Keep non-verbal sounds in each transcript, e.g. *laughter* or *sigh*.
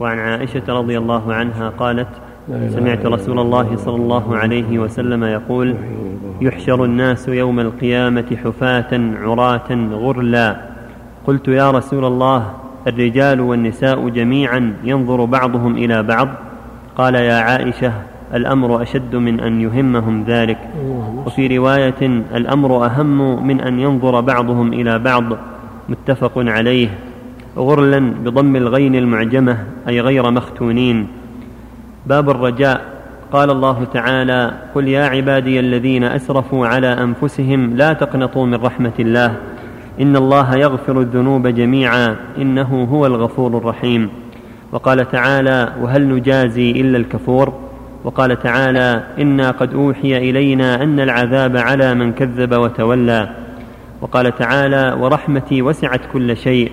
وعن عائشة رضي الله عنها قالت سمعت رسول الله صلى الله عليه وسلم يقول يحشر الناس يوم القيامة حفاة عراة غرلا. قلت يا رسول الله الرجال والنساء جميعا ينظر بعضهم إلى بعض. قال يا عائشة الأمر أشد من أن يهمهم ذلك. وفي رواية الأمر أهم من أن ينظر بعضهم إلى بعض. متفق عليه. غرلا بضم الغين المعجمة أي غير مختونين. باب الرجاء. قال الله تعالى قل يا عبادي الذين أسرفوا على أنفسهم لا تقنطوا من رحمة الله. إن الله يغفر الذنوب جميعا إنه هو الغفور الرحيم. وقال تعالى وهل نجازي إلا الكفور؟ وقال تعالى إنا قد أوحي إلينا أن العذاب على من كذب وتولى. وقال تعالى ورحمتي وسعت كل شيء.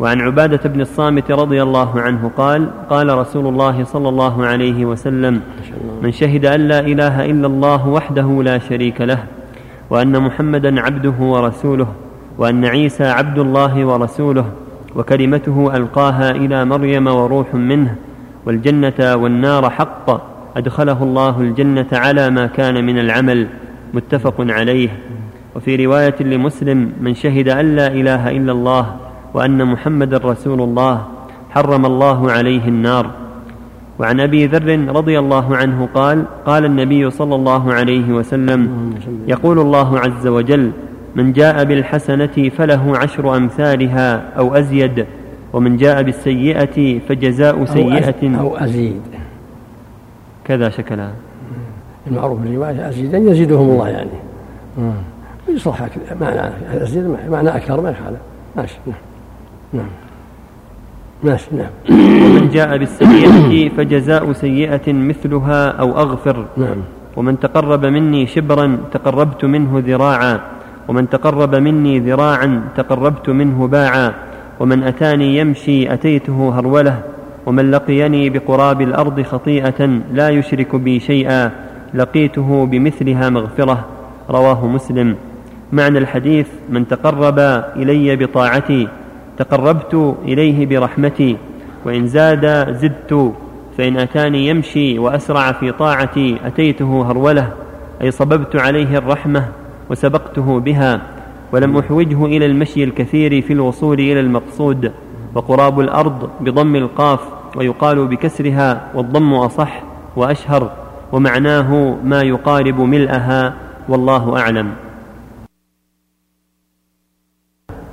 وعن عبادة بن الصامت رضي الله عنه قال قال رسول الله صلى الله عليه وسلم من شهد أن لا إله إلا الله وحده لا شريك له وأن محمدا عبده ورسوله وأن عيسى عبد الله ورسوله وكلمته ألقاها إلى مريم وروح منه والجنة والنار حق أدخله الله الجنة على ما كان من العمل متفق عليه. وفي رواية لمسلم من شهد أن لا إله إلا الله وأن محمدا رسول الله حرم الله عليه النار. وعن أبي ذر رضي الله عنه قال قال النبي صلى الله عليه وسلم يقول الله عز وجل من جاء بالحسنة فله عشر أمثالها أو أزيد ومن جاء بالسيئة فجزاء سيئة. أو أزيد. كذا شكلها المعروف في الرواية أزيدا يزيدهم الله يعني. يصلح معنى أزيد معنى أكثر ما يخالف. ماشي. نعم نعم. ماشي نعم. ومن جاء بالسيئة فجزاء سيئة مثلها أو أغفر. نعم. ومن تقرب مني شبرا تقربت منه ذراعا. ومن تقرب مني ذراعا تقربت منه باعا. ومن أتاني يمشي أتيته هرولة. ومن لقيني بقراب الأرض خطيئة لا يشرك بي شيئا. لقيته بمثلها مغفرة. رواه مسلم. معنى الحديث من تقرب إلي بطاعتي تقربت إليه برحمتي وإن زاد زدت فإن أتاني يمشي وأسرع في طاعتي أتيته هرولة أي صببت عليه الرحمة وسبقته بها ولم أحوجه إلى المشي الكثير في الوصول إلى المقصود وقراب الأرض بضم القاف ويقال بكسرها والضم أصح وأشهر ومعناه ما يقارب ملئها والله أعلم.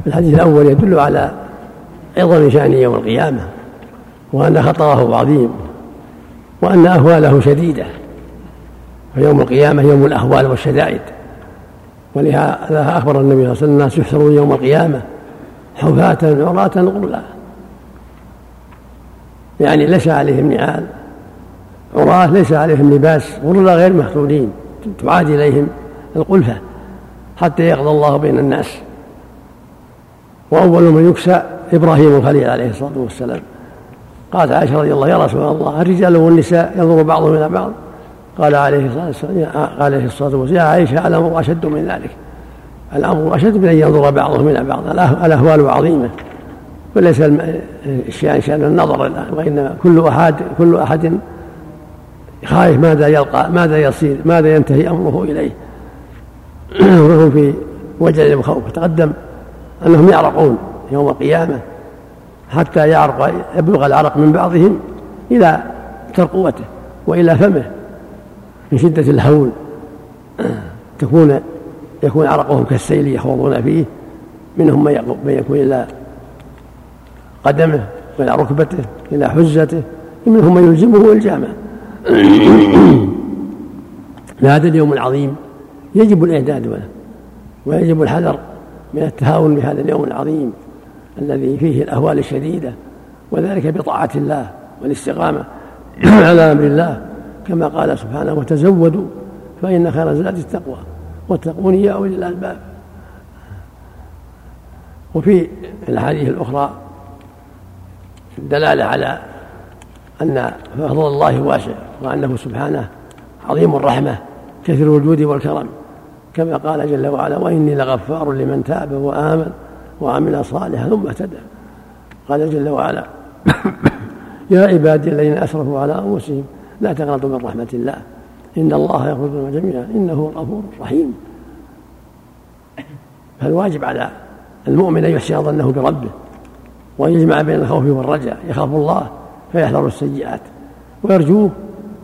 الحديث الأول يدل على عظم شأن يوم القيامة وأن خطره عظيم وأن أهواله شديدة فيوم القيامة يوم الأهوال والشدائد. ولهذا أخبر النبي صلى الله عليه وسلم الناس يحشرون يوم القيامة حفاة عراة غرلا يعني ليس عليهم نعال عراة ليس عليهم لباس غرلا غير مختونين تعاد إليهم القلفة حتى يقضى الله بين الناس. وأول من يكسى إبراهيم الخليل عليه الصلاة والسلام. قالت عائشة رضي الله يا رسول الله الرجال والنساء ينظر بعضهم إلى بعض؟ قال عليه الصلاة والسلام قال عليه الصلاة والسلام يا عائشة الأمر أشد من ذلك. الأمر أشد من أن ينظر بعضهم إلى بعض الأهوال عظيمة. وليس الشأن شأن النظر الآن وإنما كل أحد كل أحد خايف ماذا يلقى ماذا يصير ماذا ينتهي أمره إليه. *clears throat* وهم في وجل وخوف تقدم أنهم يعرقون يوم القيامة حتى يعرق يبلغ العرق من بعضهم إلى ترقوته وإلى فمه من شدة الهول. *clears throat* تكون يكون عرقهم كالسيل يخوضون فيه منهم من يكون إلى قدمه وإلى ركبته إلى حزته منهم من يلزمه الجامع *clears throat* هذا اليوم العظيم يجب الإعداد له ويجب الحذر من التهاون بهذا اليوم العظيم الذي فيه الأهوال الشديدة وذلك بطاعة الله والاستقامة على أمر الله كما قال سبحانه وتزودوا فإن خير الزاد التقوى واتقون يا أولي الألباب. وفي الأحاديث الأخرى دلالة على أن فضل الله واسع وأنه سبحانه عظيم الرحمة كثير الجود والكرم. كما قال جل وعلا وإني لغفار لمن تاب وآمن وعمل صالحا ثم اهتدى. قال جل وعلا *coughs* يا عبادي الذين أسرفوا على أنفسهم لا تقنطوا من رحمة الله. إن الله يغفر الذنوب جميعا. إنه غفور رحيم. فالواجب على المؤمن أن يحسن ظنه بربه وأن يجمع بين الخوف والرجاء. يخاف الله فيحذر السيئات ويرجوه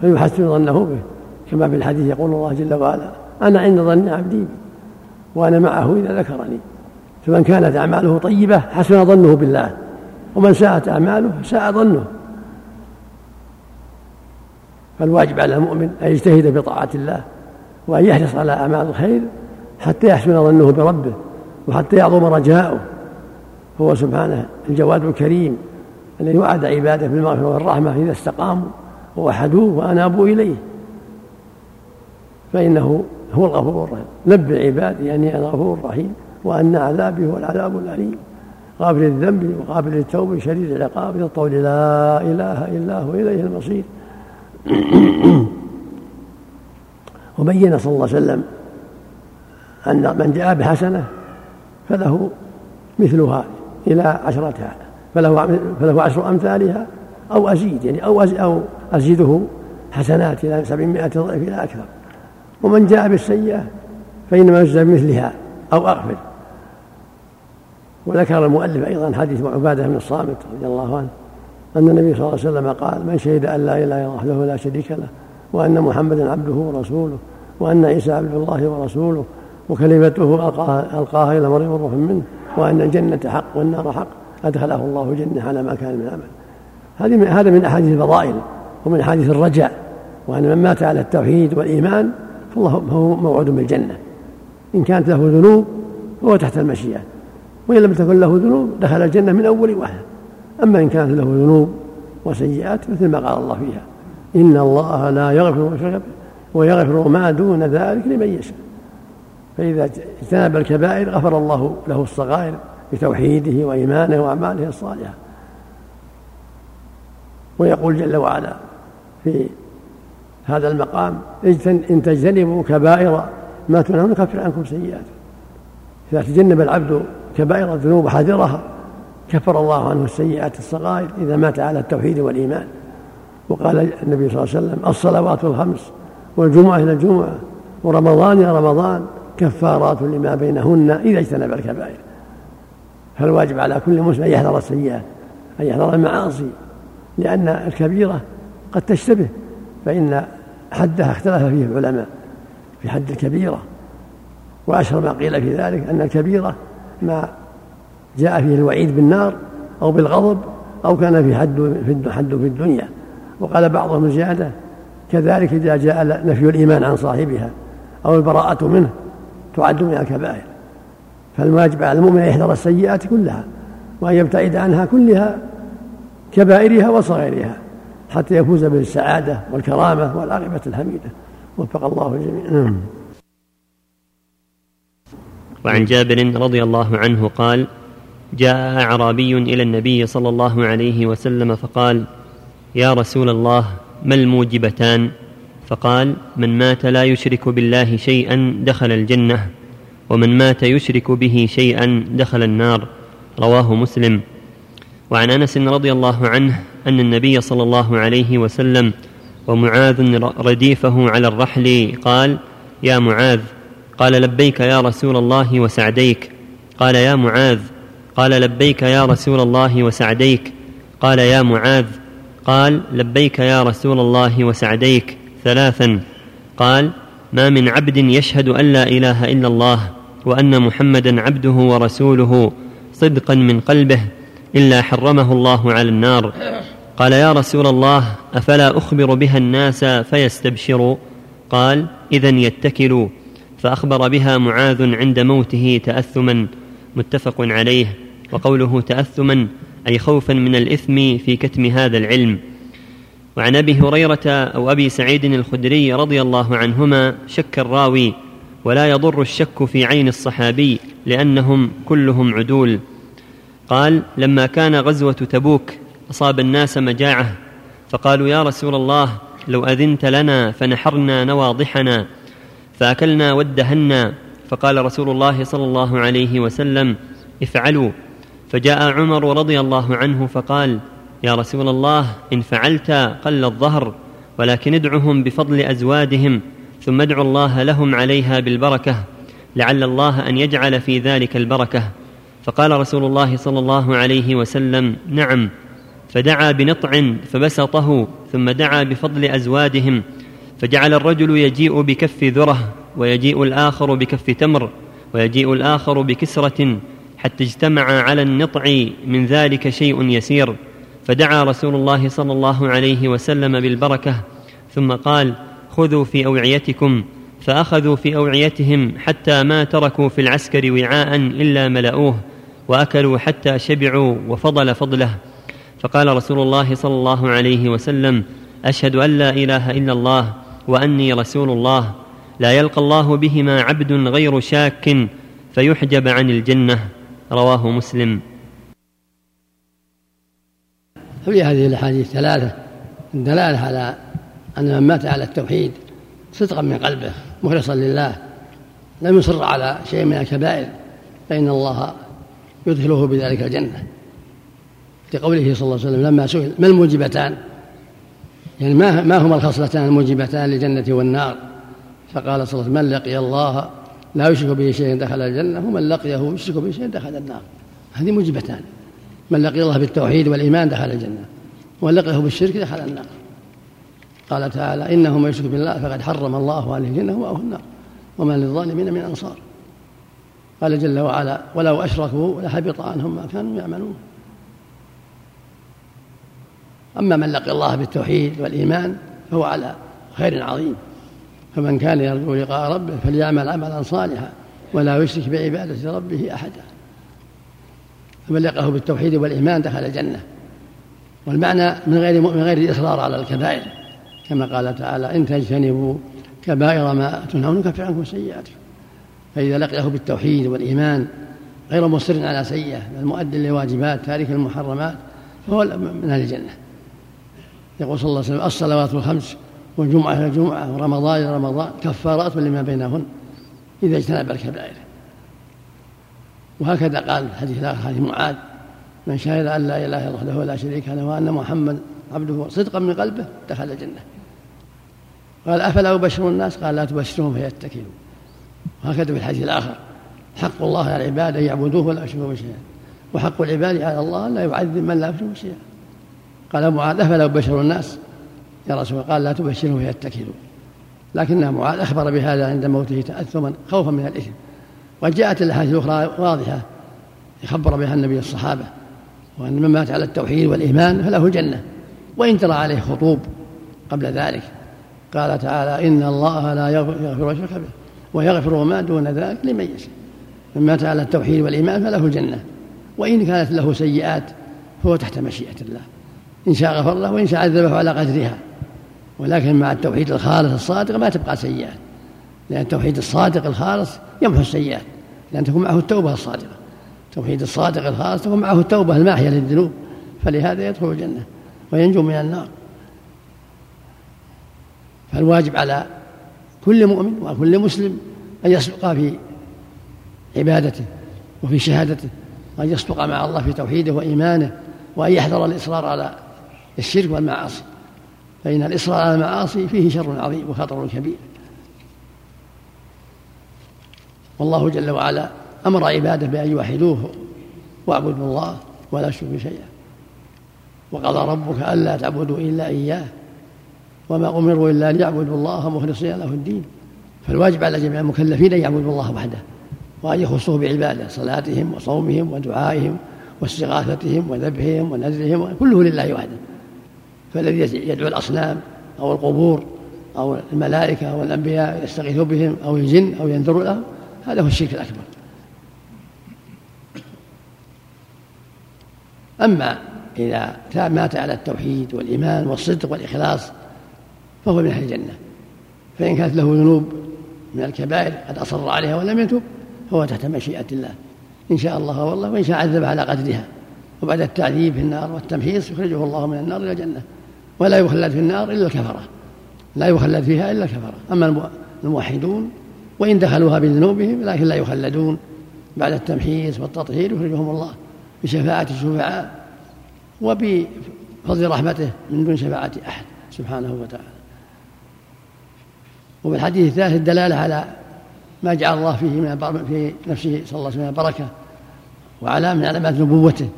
فيحسن ظنه به. كما في الحديث يقول الله جل وعلا أنا عند ظن عبدي وأنا معه إذا ذكرني. فمن كانت أعماله طيبة حسن ظنه بالله ومن ساءت أعماله ساء ظنه. فالواجب على المؤمن أن يجتهد بطاعة الله وأن يحرص على أعمال الخير حتى يحسن ظنه بربه وحتى يعظم رجاؤه. هو سبحانه الجواد الكريم الذي وعد عباده بالمغفرة والرحمة إذا استقاموا ووحدوه وأنابوا إليه. فإنه هو الغفور الرحيم. نبئ عبادي أني أنا غفور رحيم وأن عذابي هو العذاب الأليم. غافل الذنب وقابل للتوب شديد العقاب القول لا إله إلا هو إليه المصير. *clears throat* وبين صلى الله عليه وسلم أن من جاء بحسنة فله مثلها إلى عشرة فله فله عشر أمثالها أو أزيد يعني أو أو أزيده حسنات إلى سبعمائة ضعف إلى أكثر. ومن جاء بالسيئة فإنما يجزى بمثلها أو أغفر وذكر المؤلف أيضا حديث عبادة بن الصامت رضي الله عنه أن النبي صلى الله عليه وسلم قال من شهد أن لا إله إلا الله لا شريك له وأن محمدا عبده ورسوله وأن عيسى عبد الله ورسوله وكلمته ألقاها, ألقاها إلى مريم روح منه وأن الجنة حق والنار حق أدخله الله الجنة على ما كان من عمل. هذه هذا من أحاديث الفضائل ومن أحاديث الرجاء وأن من مات على التوحيد والإيمان فالله هو موعود بالجنة إن كانت له ذنوب فهو تحت المشيئة. وإن لم تكن له ذنوب دخل الجنة من أول وهلة. أما إن كانت له ذنوب وسيئات مثل ما قال الله فيها. إن الله لا يغفر ويغفر ما دون ذلك لمن يشاء. فإذا اجتنب الكبائر غفر الله له الصغائر بتوحيده وإيمانه وأعماله الصالحة. ويقول جل وعلا في هذا المقام إن تجتنبوا كبائر ما تنهون نكفر عنكم سيئات إذا تجنب العبد كبائر الذنوب وحذرها كفر الله عنه السيئات الصغائر إذا مات على التوحيد والإيمان. وقال النبي صلى الله عليه وسلم الصلوات الخمس والجمعة إلى الجمعة ورمضان إلى رمضان كفارات لما بينهن إذا اجتنب الكبائر. فالواجب على كل مسلم أن يحذر السيئات أن يحذر المعاصي لأن الكبيرة قد تشتبه. فإن حدها اختلف فيه العلماء في حد الكبيرة وأشهر ما قيل في ذلك أن الكبيرة ما جاء فيه الوعيد بالنار أو بالغضب أو كان في حد في حد في الدنيا. وقال بعضهم زيادة كذلك إذا جاء نفي الإيمان عن صاحبها أو البراءة منه تعد من الكبائر. فالواجب على المؤمن أن يحذر السيئات كلها وأن يبتعد عنها كلها كبائرها وصغيرها. حتى يفوز بالسعادة والكرامة والعاقبة الحميدة. وفق الله الجميع. نعم. وعن جابر رضي الله عنه قال جاء أعرابي إلى النبي صلى الله عليه وسلم فقال يا رسول الله ما الموجبتان؟ فقال من مات لا يشرك بالله شيئا دخل الجنة ومن مات يشرك به شيئا دخل النار. رواه مسلم. وعن أنس رضي الله عنه أن النبي صلى الله عليه وسلم ومعاذ رديفه على الرحل قال يا معاذ. قال لبيك يا رسول الله وسعديك. قال يا معاذ. قال لبيك يا رسول الله وسعديك. قال يا معاذ. قال لبيك يا رسول الله وسعديك. ثلاثا. قال ما من عبد يشهد أن لا إله إلا الله وأن محمدا عبده ورسوله صدقا من قلبه إلا حرمه الله على النار. قال يا رسول الله أفلا أخبر بها الناس فيستبشروا قال اذا يتكلوا فأخبر بها معاذ عند موته تأثما متفق عليه وقوله تأثما أي خوفا من الإثم في كتم هذا العلم. وعن أبي هريرة أو أبي سعيد الخدري رضي الله عنهما شك الراوي ولا يضر الشك في عين الصحابي لأنهم كلهم عدول. قال لما كان غزوة تبوك أصاب الناس مجاعة فقالوا يا رسول الله لو أذنت لنا فنحرنا نواضحنا فأكلنا وادهنا فقال رسول الله صلى الله عليه وسلم افعلوا فجاء عمر رضي الله عنه فقال يا رسول الله إن فعلت قل الظهر ولكن ادعهم بفضل أزوادهم ثم ادعوا الله لهم عليها بالبركة لعل الله أن يجعل في ذلك البركة فقال رسول الله صلى الله عليه وسلم نعم. فدعا بنطع فبسطه ثم دعا بفضل ازوادهم فجعل الرجل يجيء بكف ذره ويجيء الآخر بكف تمر ويجيء الآخر بكسرة حتى اجتمع على النطع من ذلك شيء يسير. فدعا رسول الله صلى الله عليه وسلم بالبركة ثم قال خذوا في أوعيتكم. فأخذوا في أوعيتهم حتى ما تركوا في العسكر وعاء إلا ملأوه وأكلوا حتى شبعوا وفضل فضله. فقال رسول الله صلى الله عليه وسلم أشهد أن لا إله إلا الله وأني رسول الله. لا يلقى الله بهما عبد غير شاك فيحجب عن الجنة. رواه مسلم. في هذه الأحاديث ثلاثة الدلاله على أن من مات على التوحيد صدقا من قلبه مخلصا لله لم يصر على شيء من الكبائر فإن الله يدخله بذلك الجنة. لقوله صلى الله عليه وسلم لما سئل ما الموجبتان؟ يعني ما ما هما الخصلتان الموجبتان للجنة والنار؟ فقال صلى الله عليه وسلم من لقي الله لا يشرك به شيئا دخل الجنة ومن لقيه يشرك به شيئا دخل النار. هذه موجبتان. من لقي الله بالتوحيد والإيمان دخل الجنة ومن لقيه بالشرك دخل النار. قال تعالى إنه من يشرك بالله فقد حرم الله عليه الجنة ومأواه النار وما للظالمين من أنصار. قال جل وعلا ولو أشركوا لحبط عنهم ما كانوا يعملون. أما من لقي الله بالتوحيد والإيمان فهو على خير عظيم. فمن كان يرجو لقاء ربه فليعمل عملا صالحا ولا يشرك بعبادة ربه أحدا. فمن لقاه بالتوحيد والإيمان دخل الجنة. والمعنى من غير من غير الإصرار على الكبائر. كما قال تعالى إن تجتنبوا كبائر ما تنهون نكفر عنكم سيئاتكم. فإذا لقيه بالتوحيد والإيمان غير مصر على سيئة بل مؤد للواجبات تارك المحرمات فهو من أهل الجنة. يقول صلى الله عليه وسلم الصلوات الخمس والجمعة إلى الجمعة ورمضان إلى رمضان كفارات لما بينهن إذا اجتنب الكبائر. وهكذا قال الحديث الآخر حديث معاذ من شهد أن لا إله إلا الله ولا شريك له وأن محمد عبده صدقا من قلبه دخل الجنة. قال أفلا أبشر الناس؟ قال لا تبشرهم فيتكلوا. وهكذا في الحديث الآخر حق الله على العباد أن يعبدوه ولا يشركوا شيئا. وحق العباد على الله لا يعذب من لا يشرك شيئا. قال معاذ أفلا أبشر الناس؟ يا رسول الله قال لا تبشرهم فيتكلوا. لكن معاذ أخبر بهذا عند موته تأثما خوفا من الإثم. وقد جاءت الأحاديث الأخرى واضحة. يخبر بها النبي الصحابة وأن من مات على التوحيد والإيمان فله الجنة وإن ترى عليه خطوب قبل ذلك. قال تعالى إن الله لا يغفر ويشرك به ويغفر ما دون ذلك لمن يشاء. من مات على التوحيد والإيمان فله الجنة وإن كانت له سيئات فهو تحت مشيئة الله. إن شاء غفر له وإن شاء عذبه على قدرها. ولكن مع التوحيد الخالص الصادق ما تبقى سيئات لأن التوحيد الصادق الخالص يمحو السيئات. لأن تكون معه التوبة الصادقة. التوحيد الصادق الخالص تكون معه التوبة الماحية للذنوب. فلهذا يدخل الجنة وينجو من النار. فالواجب على كل مؤمن وكل مسلم أن يصدق في عبادته وفي شهادته وأن يصدق مع الله في توحيده وإيمانه وأن يحذر الإصرار على الشرك والمعاصي. فإن الإصرار على المعاصي فيه شر عظيم وخطر كبير. والله جل وعلا أمر عباده بأن يوحدوه واعبدوا الله ولا تشركوا شيئا وقضى ربك ألا تعبدوا إلا إياه. وما أمروا إلا أن يعبدوا الله مخلصين له الدين. فالواجب على جميع المكلفين أن يعبدوا الله وحده. وأن يخصوه بعباده صلاتهم وصومهم ودعائهم واستغاثتهم وذبحهم ونذرهم كله لله وحده. فالذي يدعو الأصنام أو القبور أو الملائكة أو الأنبياء يستغيث بهم أو الجن أو ينذر لهم هذا هو الشرك الأكبر. أما إذا مات على التوحيد والإيمان والصدق والإخلاص فهو من أهل الجنة. فإن كانت له ذنوب من الكبائر قد أصر عليها ولم يتب فهو تحت مشيئة الله. إن شاء الله والله وإن شاء عذب على قدرها. وبعد التعذيب في النار والتمحيص يخرجه الله من النار إلى الجنة. ولا يخلد في النار إلا الكفرة. لا يخلد فيها إلا الكفرة. أما الموحدون وإن دخلوها بذنوبهم لكن لا يخلدون. بعد التمحيص والتطهير يخرجهم الله بشفاعة الشفعاء فضل رحمته من دون شفاعة أحد سبحانه وتعالى. وفي الحديث الثالث الدلالة على ما جعل الله فيه من في نفسه صلى الله عليه وسلم بركة وعلامة من علامات نبوته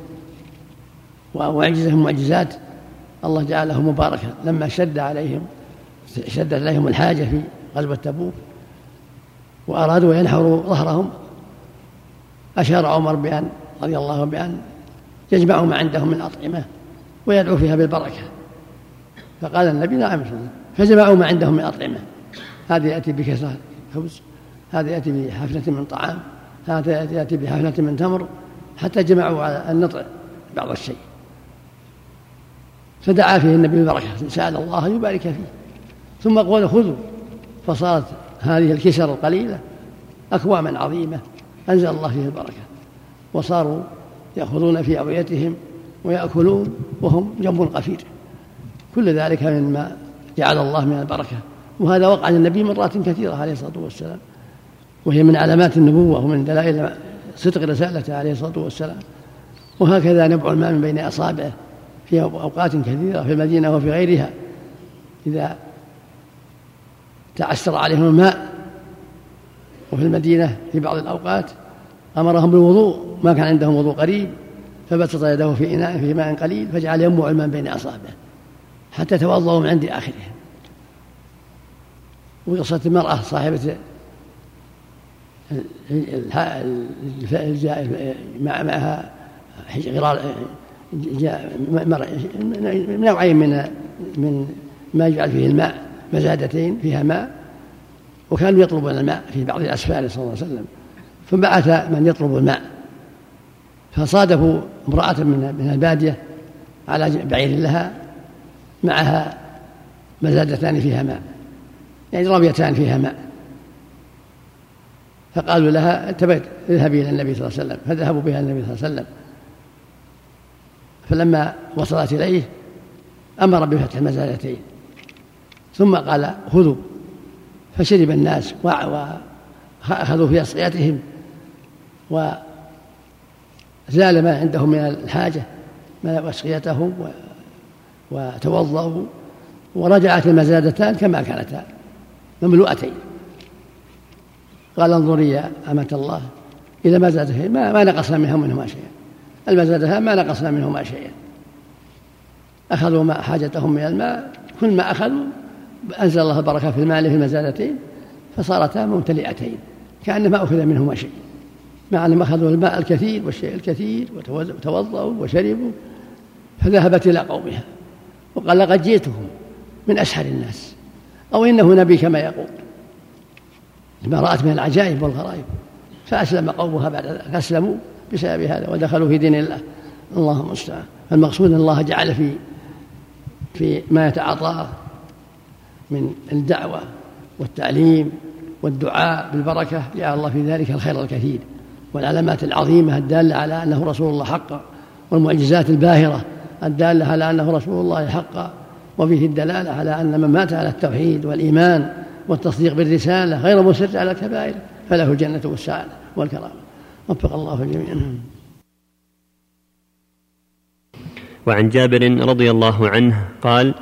ومعجزة من معجزات الله جعله مباركا. لما شد عليهم شدت عليهم الحاجة في غزوة تبوك وأرادوا أن ينحروا ظهرهم أشار عمر بأن رضي الله بأن يجمعوا ما عندهم من أطعمة ويدعو فيها بالبركة. فقال النبي نعم فجمعوا ما عندهم من أطعمة. هذا يأتي بكسرة خبز هذا يأتي بحفلة من طعام هذا يأتي بحفلة من تمر حتى جمعوا على أن نطع بعض الشيء. فدعا فيه النبي بالبركة سأل الله أن يبارك فيه. ثم قال خذوا فصارت هذه الكسر القليلة أكواما عظيمة أنزل الله فيه البركة. وصاروا يأخذون في أوعيتهم ويأكلون وهم جنب قفير. كل ذلك مما جعل الله من البركة. وهذا وقع للنبي مرات كثيرة عليه الصلاة والسلام. وهي من علامات النبوة ومن دلائل صدق رسالته عليه الصلاة والسلام. وهكذا نبع الماء من بين أصابعه. في أوقات كثيرة في المدينة وفي غيرها إذا تعسر عليهم الماء وفي المدينة في بعض الأوقات أمرهم بالوضوء ما كان عندهم وضوء قريب فبسط يده في إناء في ماء قليل فجعل ينبع الماء بين أصابعه حتى توضأوا من عند آخرهم وقصة المرأة صاحبة معها غرار نوعين من من ما يجعل فيه الماء مزادتين فيها ماء وكانوا يطلبون الماء في بعض الأسفار صلى الله عليه وسلم. فبعث من يطلب الماء. فصادفوا امرأة من من البادية على بعير لها معها مزادتان فيها ماء يعني رميتان فيها ماء. فقالوا لها اذهبي إلى النبي صلى الله عليه وسلم. فذهبوا بها النبي صلى الله عليه وسلم. فلما وصلت إليه أمر بفتح المزادتين ثم قال خذوا فشرب الناس وأخذوا في أصقيتهم وزال ما عندهم من الحاجة ملأوا أسقيتهم وتوضأوا ورجعت المزادتان كما كانتا مملوءتين. قال انظري يا أمة الله إذا ما زادت ما, ما نقصنا منها منهما شيئا. المزادتان ما نقصنا منهما شيئا. أخذوا ما حاجتهم من الماء. كل ما أخذوا أنزل الله البركة في المال في المزادتين فصارتا ممتلئتين كأن ما أخذ منهما شيء. مع أنهم أخذوا الماء الكثير والشيء الكثير وتوضأوا وشربوا فذهبت إلى قومها. وقال لقد جئتهم من أسحر الناس. أو إنه نبي كما يقول. لما رأت من العجائب والغرائب فأسلم قومها بعد ذلك. أسلموا بسبب هذا ودخلوا في دين الله. الله المستعان. المقصود أن الله جعل في في ما يتعاطاه من الدعوة والتعليم والدعاء بالبركة. جعل الله في ذلك الخير الكثير والعلامات العظيمة الدالة على أنه رسول الله حقا والمعجزات الباهرة الدالة على أنه رسول الله حقا وفيه الدلالة على أن من مات على التوحيد والإيمان والتصديق بالرسالة غير مسر على الكبائر فله الجنة والسعادة والكرامة. وفق الله الجميع وعن جابر رضي الله عنه قال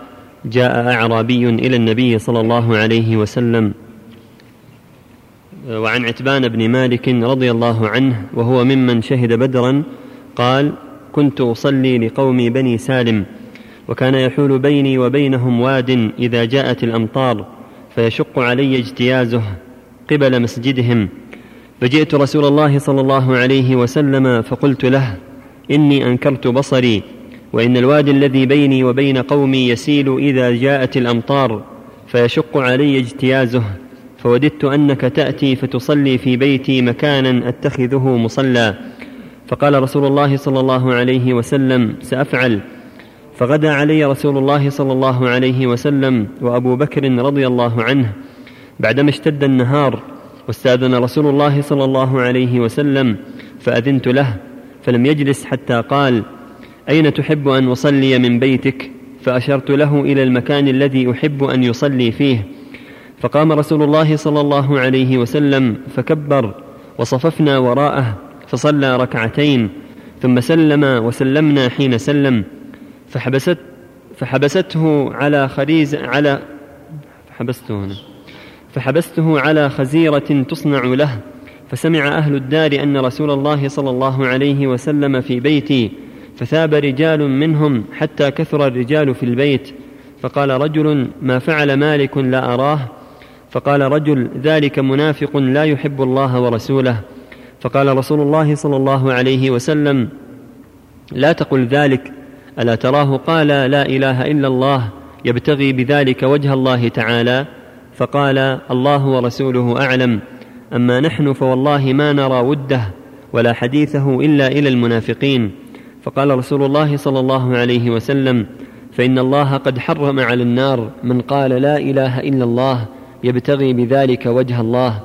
جاء أعرابي إلى النبي صلى الله عليه وسلم وعن عتبان بن مالك رضي الله عنه وهو ممن شهد بدرا قال كنت أصلي لقوم بني سالم وكان يحول بيني وبينهم واد إذا جاءت الأمطار فيشق علي اجتيازه قبل مسجدهم. فجئت رسول الله صلى الله عليه وسلم فقلت له إني أنكرت بصري وإن الوادي الذي بيني وبين قومي يسيل إذا جاءت الأمطار فيشق علي اجتيازه فوددت أنك تأتي فتصلي في بيتي مكانا أتخذه مصلى. فقال رسول الله صلى الله عليه وسلم سأفعل. فغدا علي رسول الله صلى الله عليه وسلم وأبو بكر رضي الله عنه بعدما اشتد النهار واستاذن رسول الله صلى الله عليه وسلم فأذنت له فلم يجلس حتى قال أين تحب أن أصلي من بيتك؟ فأشرت له إلى المكان الذي أحب أن يصلي فيه. فقام رسول الله صلى الله عليه وسلم فكبر وصففنا وراءه فصلى ركعتين ثم سلم وسلمنا حين سلم. فحبست فحبسته على خريز على فحبسته هنا. فحبسته على خزيرة تصنع له فسمع أهل الدار أن رسول الله صلى الله عليه وسلم في بيتي فثاب رجال منهم حتى كثر الرجال في البيت فقال رجل ما فعل مالك لا أراه؟ فقال رجل ذلك منافق لا يحب الله ورسوله. فقال رسول الله صلى الله عليه وسلم لا تقل ذلك ألا تراه؟ قال لا إله إلا الله يبتغي بذلك وجه الله تعالى. فقال الله ورسوله أعلم. أما نحن فوالله ما نرى وده ولا حديثه إلا إلى المنافقين. فقال رسول الله صلى الله عليه وسلم فإن الله قد حرم على النار من قال لا إله إلا الله يبتغي بذلك وجه الله.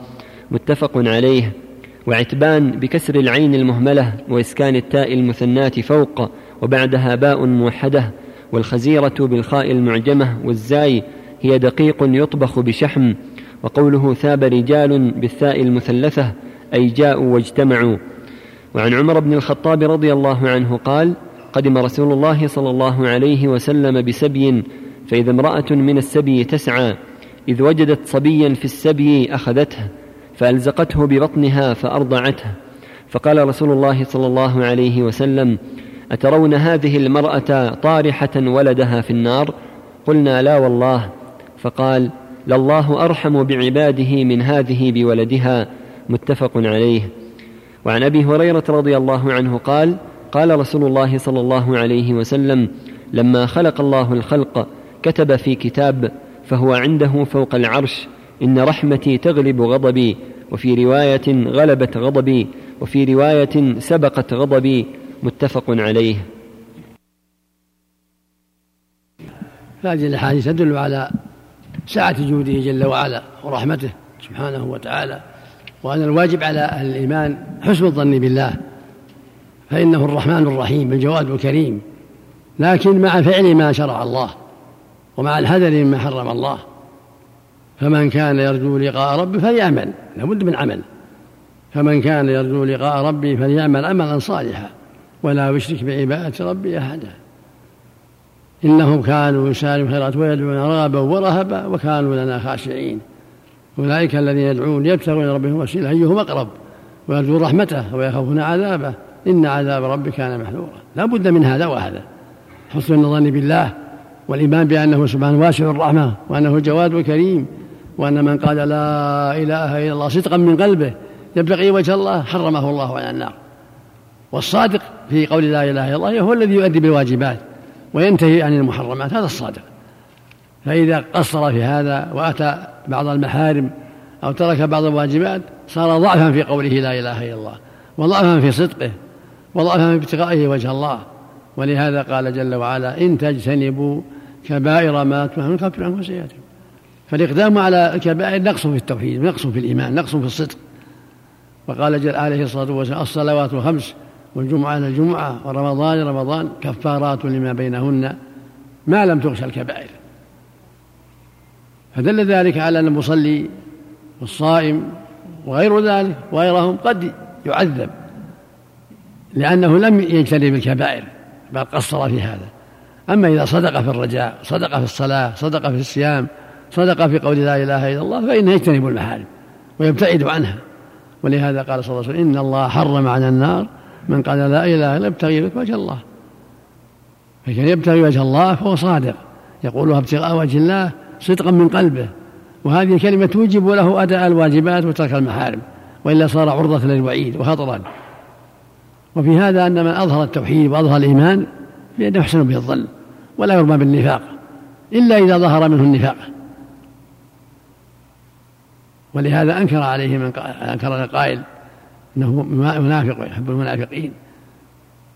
متفق عليه. وعتبان بكسر العين المهملة وإسكان التاء المثناة فوق وبعدها باء موحدة والخزيرة بالخاء المعجمة والزاي هي دقيق يطبخ بشحم وقوله ثاب رجال بالثاء المثلثة أي جاءوا واجتمعوا. وعن عمر بن الخطاب رضي الله عنه قال قدم رسول الله صلى الله عليه وسلم بسبي فإذا امرأة من السبي تسعى إذ وجدت صبيا في السبي أخذته فألزقته ببطنها فأرضعته. فقال رسول الله صلى الله عليه وسلم أترون هذه المرأة طارحة ولدها في النار؟ قلنا لا والله. فقال لله أرحم بعباده من هذه بولدها. متفق عليه. وعن أبي هريرة رضي الله عنه قال قال رسول الله صلى الله عليه وسلم لما خلق الله الخلق كتب في كتاب فهو عنده فوق العرش إن رحمتي تغلب غضبي وفي رواية غلبت غضبي وفي رواية سبقت غضبي. متفق عليه. هذه الأحاديث تدل على سعه جوده جل وعلا ورحمته سبحانه وتعالى. وان الواجب على أهل الإيمان حسن الظن بالله فإنه الرحمن الرحيم الجواد الكريم. لكن مع فعل ما شرع الله ومع الحذر مما حرم الله فمن كان يرجو لقاء ربه فليعمل لابد من عمل. فمن كان يرجو لقاء ربه فليعمل عملا صالحا ولا يشرك بعبادة ربه أحدا. إنهم كانوا يسارعون الخيرات ويدعون رغبا ورهبا وكانوا لنا خاشعين. أولئك الذين يدعون يبتغون ربهم وسيلة أيهم أقرب؟ ويرجون رحمته ويخافون عذابه. إن عذاب ربك كان محذورا. لا بد من هذا وهذا. حسن الظن بالله والإيمان بأنه سبحانه واسع الرحمة وأنه جواد وكريم وأن من قال لا إله إلا الله صدقا من قلبه يبتغي وجه الله حرمه الله على النار. والصادق في قول لا إله إلا الله هو الذي يؤدي بالواجبات. وينتهي عن المحرمات هذا الصادق. فإذا قصر في هذا وأتى بعض المحارم أو ترك بعض الواجبات صار ضعفا في قوله لا إله إلا الله وضعفا في صدقه وضعفا في ابتغائه وجه الله. ولهذا قال جل وعلا إن تجتنبوا كبائر ما تنهون نكفر عنكم سيئاتكم فالإقدام على الكبائر نقص في التوحيد نقص في الإيمان نقص في الصدق. وقال جل عليه الصلاة والسلام الصلوات الخمس والجمعة إلى الجمعة ورمضان إلى رمضان كفارات لما بينهن ما لم تغش الكبائر. فدل ذلك على أن المصلي والصائم وغير ذلك وغيرهم قد يعذب لأنه لم يجتنب الكبائر بل قصر في هذا. أما إذا صدق في الرجاء صدق في الصلاة صدق في الصيام صدق في قول لا إله إلا الله فإنه يجتنب المحارم ويبتعد عنها. ولهذا قال صلى الله عليه وسلم إن الله حرم على النار من قال لا إله إلا ابتغي بك وجه الله. فكان يبتغي وجه الله فهو صادق. يقولها ابتغاء وجه الله صدقا من قلبه. وهذه الكلمة توجب له أداء الواجبات وترك المحارم. وإلا صار عرضة للوعيد وخطرا وفي هذا أن من أظهر التوحيد وأظهر الإيمان فإنه يحسن به الظن ولا يرمى بالنفاق إلا إذا ظهر منه النفاق. ولهذا أنكر عليه من أنكر القائل إنه منافق ويحب المنافقين.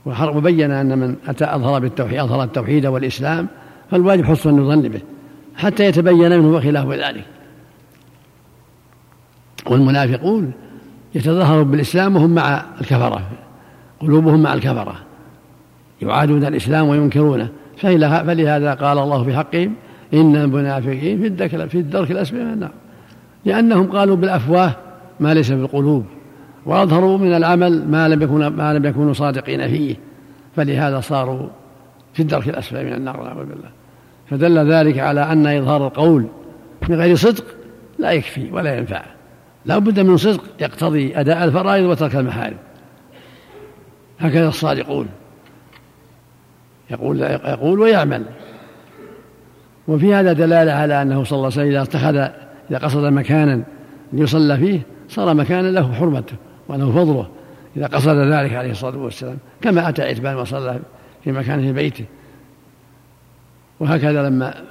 وبين أن من أتى أظهر بالتوحيد أظهر التوحيد والإسلام فالواجب حسن الظن به حتى يتبين منه وخلاف ذلك. والمنافقون يتظاهرون بالإسلام وهم مع الكفرة قلوبهم مع الكفرة يعادون الإسلام وينكرونه. فلهذا قال الله في حقهم إن المنافقين في الدرك الأسفل من النار. لأنهم قالوا بالأفواه ما ليس في القلوب وأظهروا من العمل ما لم يكون ما لم يكونوا صادقين فيه. فلهذا صاروا في الدرك الأسفل من النار والعياذ بالله. فدل ذلك على أن إظهار القول من غير صدق لا يكفي ولا ينفع. لا بد من صدق يقتضي أداء الفرائض وترك المحارم. هكذا الصادقون. يقول يقول ويعمل. وفي هذا دلالة على أنه صلى الله عليه وسلم إذا اتخذ إذا قصد مكانا ليصلى فيه صار مكانا له حرمته. وله فضله إذا قصد ذلك عليه الصلاة والسلام كما أتى عتبان وصلى في مكان في بيته وهكذا لما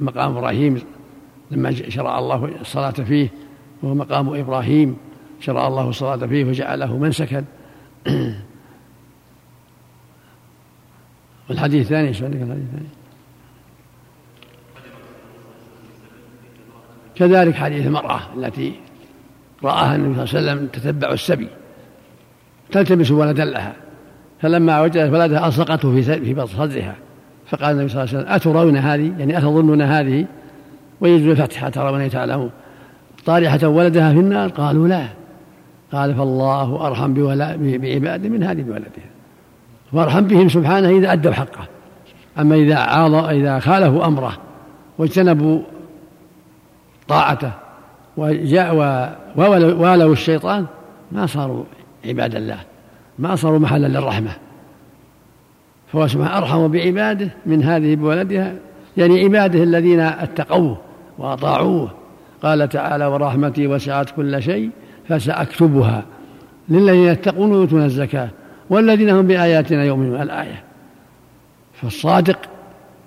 مقام إبراهيم لما شرع الله الصلاة فيه وهو مقام إبراهيم شرع الله الصلاة فيه وجعله منسكا *clears throat* والحديث الثاني إيش عندك الحديث الثاني؟ كذلك حديث المرأة التي رآها النبي صلى الله عليه وسلم تتبع السبي تلتمس ولدا لها فلما وجدت ولدها ألصقته في في صدرها فقال النبي صلى الله عليه وسلم أترون هذه؟ يعني أتظنون هذه؟ ويجوز الفتح أترون تعلمون طارحة ولدها في النار؟ قالوا لا. قال فالله أرحم بعباده من هذه بولدها. وأرحم بهم سبحانه إذا أدوا حقه. أما إذا عاض إذا خالفوا أمره واجتنبوا طاعته وجاء والوا الشيطان ما صاروا عباد الله ما صاروا محلا للرحمة. فهو سبحانه أرحم بعباده من هذه بولدها يعني عباده الذين اتقوه وأطاعوه. قال تعالى ورحمتي وسعت كل شيء فسأكتبها للذين يتقون ويؤتون الزكاة والذين هم بآياتنا يؤمنون. الآية. فالصادق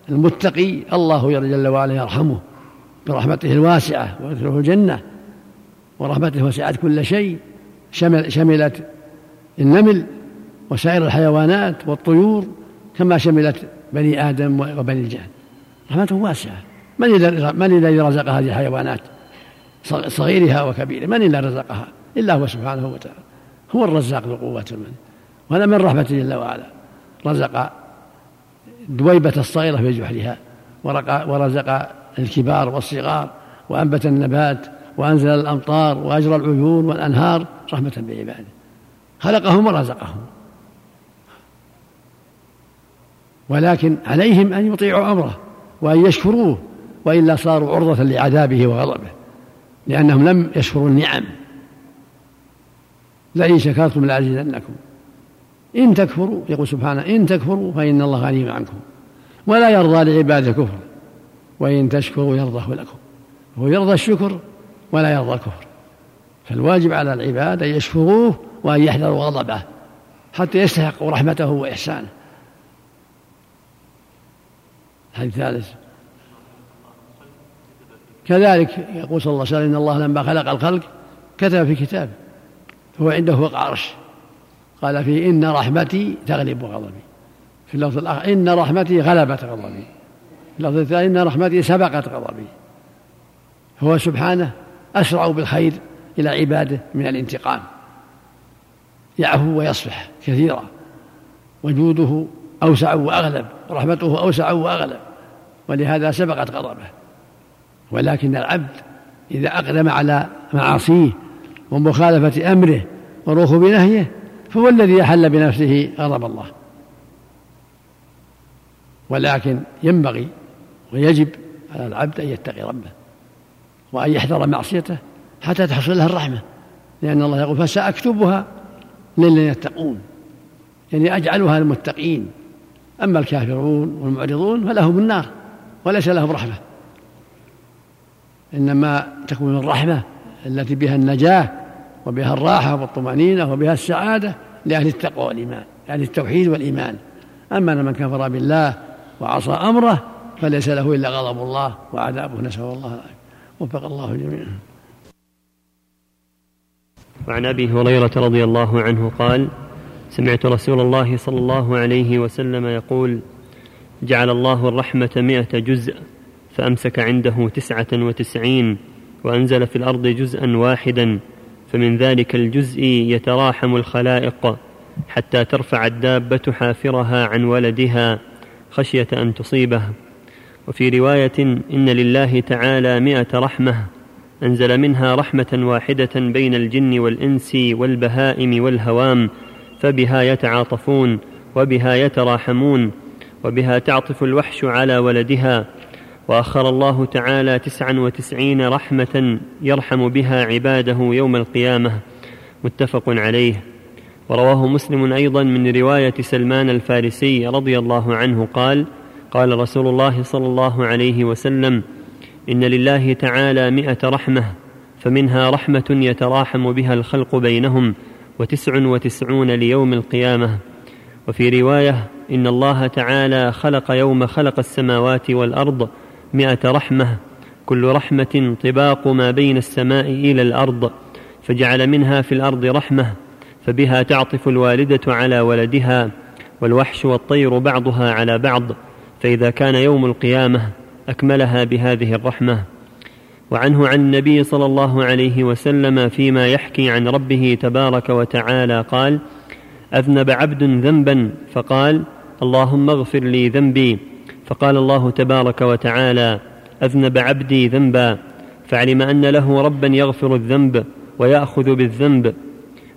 المتقي الله جل وعلا يرحمه. برحمته الواسعة ويدخله الجنة ورحمته وسعت كل شيء شمل شملت النمل وسائر الحيوانات والطيور كما شملت بني آدم وبني الجان رحمته واسعة. من من الذي رزق هذه الحيوانات؟ صغيرها وكبيرها. من الذي رزقها؟ إلا هو سبحانه وتعالى. هو الرزاق ذو قوة المن. وهذا من رحمته جل وعلا. رزق دويبة الصغيرة في جحرها ورزق الكبار والصغار وأنبت النبات وأنزل الأمطار وأجرى العيون والأنهار رحمة بعباده. خلقهم ورزقهم. ولكن عليهم أن يطيعوا أمره وأن يشكروه وإلا صاروا عرضة لعذابه وغضبه لأنهم لم يشكروا النعم. لئن شكرتم لأزيدنكم. إن تكفروا يقول سبحانه إن تكفروا فإن الله غني عنكم. ولا يرضى لعباده الكفر. وإن تشكروا يرضه لكم. هو يرضى الشكر ولا يرضى الكفر. فالواجب على العباد أن يشكروه وأن يحذروا غضبه حتى يستحقوا رحمته وإحسانه. الحديث الثالث كذلك يقول صلى الله عليه وسلم إن الله لما خلق الخلق كتب في كتابه هو عنده فوق عرش. قال فيه إن رحمتي تغلب غضبي. في اللفظ الآخر إن رحمتي غلبت غضبي. في إن رحمتي سبقت غضبي. هو سبحانه أسرع بالخير إلى عباده من الانتقام. يعفو ويصفح كثيرا. وجوده أوسع وأغلب. ورحمته أوسع وأغلب. ولهذا سبقت غضبه. ولكن العبد إذا أقدم على معاصيه ومخالفة أمره وركوب نهيه فهو الذي أحل بنفسه غضب الله. ولكن ينبغي ويجب على العبد أن يتقي ربه وأن يحذر معصيته حتى تحصل له الرحمة لأن الله يقول فسأكتبها للذين يتقون. يعني أجعلها للمتقين. أما الكافرون والمعرضون فلهم النار وليس لهم رحمة. إنما تكون الرحمة التي بها النجاة وبها الراحة والطمأنينة وبها السعادة لأهل التقوى والإيمان لأهل التوحيد والإيمان. أما من كفر بالله وعصى أمره فليس له إلا غضب الله وعذابه. نسأل الله العافية. وفق الله جميعا. وعن أبي هريرة رضي الله عنه قال سمعت رسول الله صلى الله عليه وسلم يقول جعل الله الرحمة مئة جزء فأمسك عنده تسعة وتسعين وأنزل في الأرض جزءا واحدا فمن ذلك الجزء يتراحم الخلائق حتى ترفع الدابة حافرها عن ولدها خشية أن تصيبه. وفي رواية إن لله تعالى مئة رحمة أنزل منها رحمة واحدة بين الجن والإنس والبهائم والهوام فبها يتعاطفون وبها يتراحمون وبها تعطف الوحش على ولدها وأخر الله تعالى تسعا وتسعين رحمة يرحم بها عباده يوم القيامة متفق عليه. ورواه مسلم أيضا من رواية سلمان الفارسي رضي الله عنه قال قال رسول الله صلى الله عليه وسلم إن لله تعالى مائه رحمة فمنها رحمة يتراحم بها الخلق بينهم وتسع وتسعون ليوم القيامة. وفي رواية إن الله تعالى خلق يوم خلق السماوات والأرض مائه رحمة كل رحمة طباق ما بين السماء إلى الأرض فجعل منها في الأرض رحمة فبها تعطف الوالدة على ولدها والوحش والطير بعضها على بعض فإذا كان يوم القيامة أكملها بهذه الرحمة وعنه عن النبي صلى الله عليه وسلم فيما يحكي عن ربه تبارك وتعالى قال أذنب عبد ذنبا فقال اللهم اغفر لي ذنبي. فقال الله تبارك وتعالى أذنب عبدي ذنبا. فعلم أن له ربا يغفر الذنب ويأخذ بالذنب.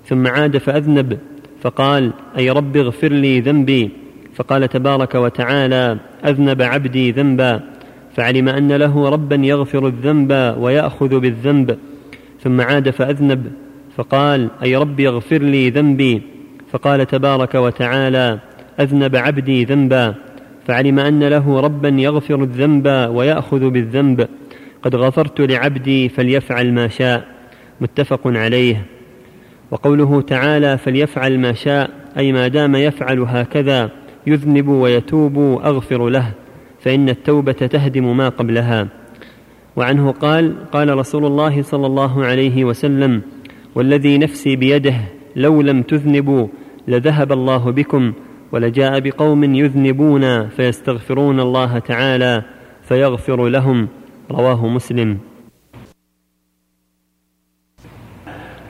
ثم عاد فأذنب فقال أي رب اغفر لي ذنبي. فقال تبارك وتعالى أذنب عبدي ذنبا فعلم أن له ربا يغفر الذنب ويأخذ بالذنب. ثم عاد فأذنب فقال أي رب اغفر لي ذنبي. فقال تبارك وتعالى أذنب عبدي ذنبا فعلم أن له ربا يغفر الذنب ويأخذ بالذنب. قد غفرت لعبدي فليفعل ما شاء. متفق عليه. وقوله تعالى فليفعل ما شاء أي ما دام يفعل هكذا. يذنب ويتوب أغفر له فإن التوبة تهدم ما قبلها. وعنه قال قال رسول الله صلى الله عليه وسلم والذي نفسي بيده لو لم تذنبوا لذهب الله بكم ولجاء بقوم يذنبون فيستغفرون الله تعالى فيغفر لهم. رواه مسلم.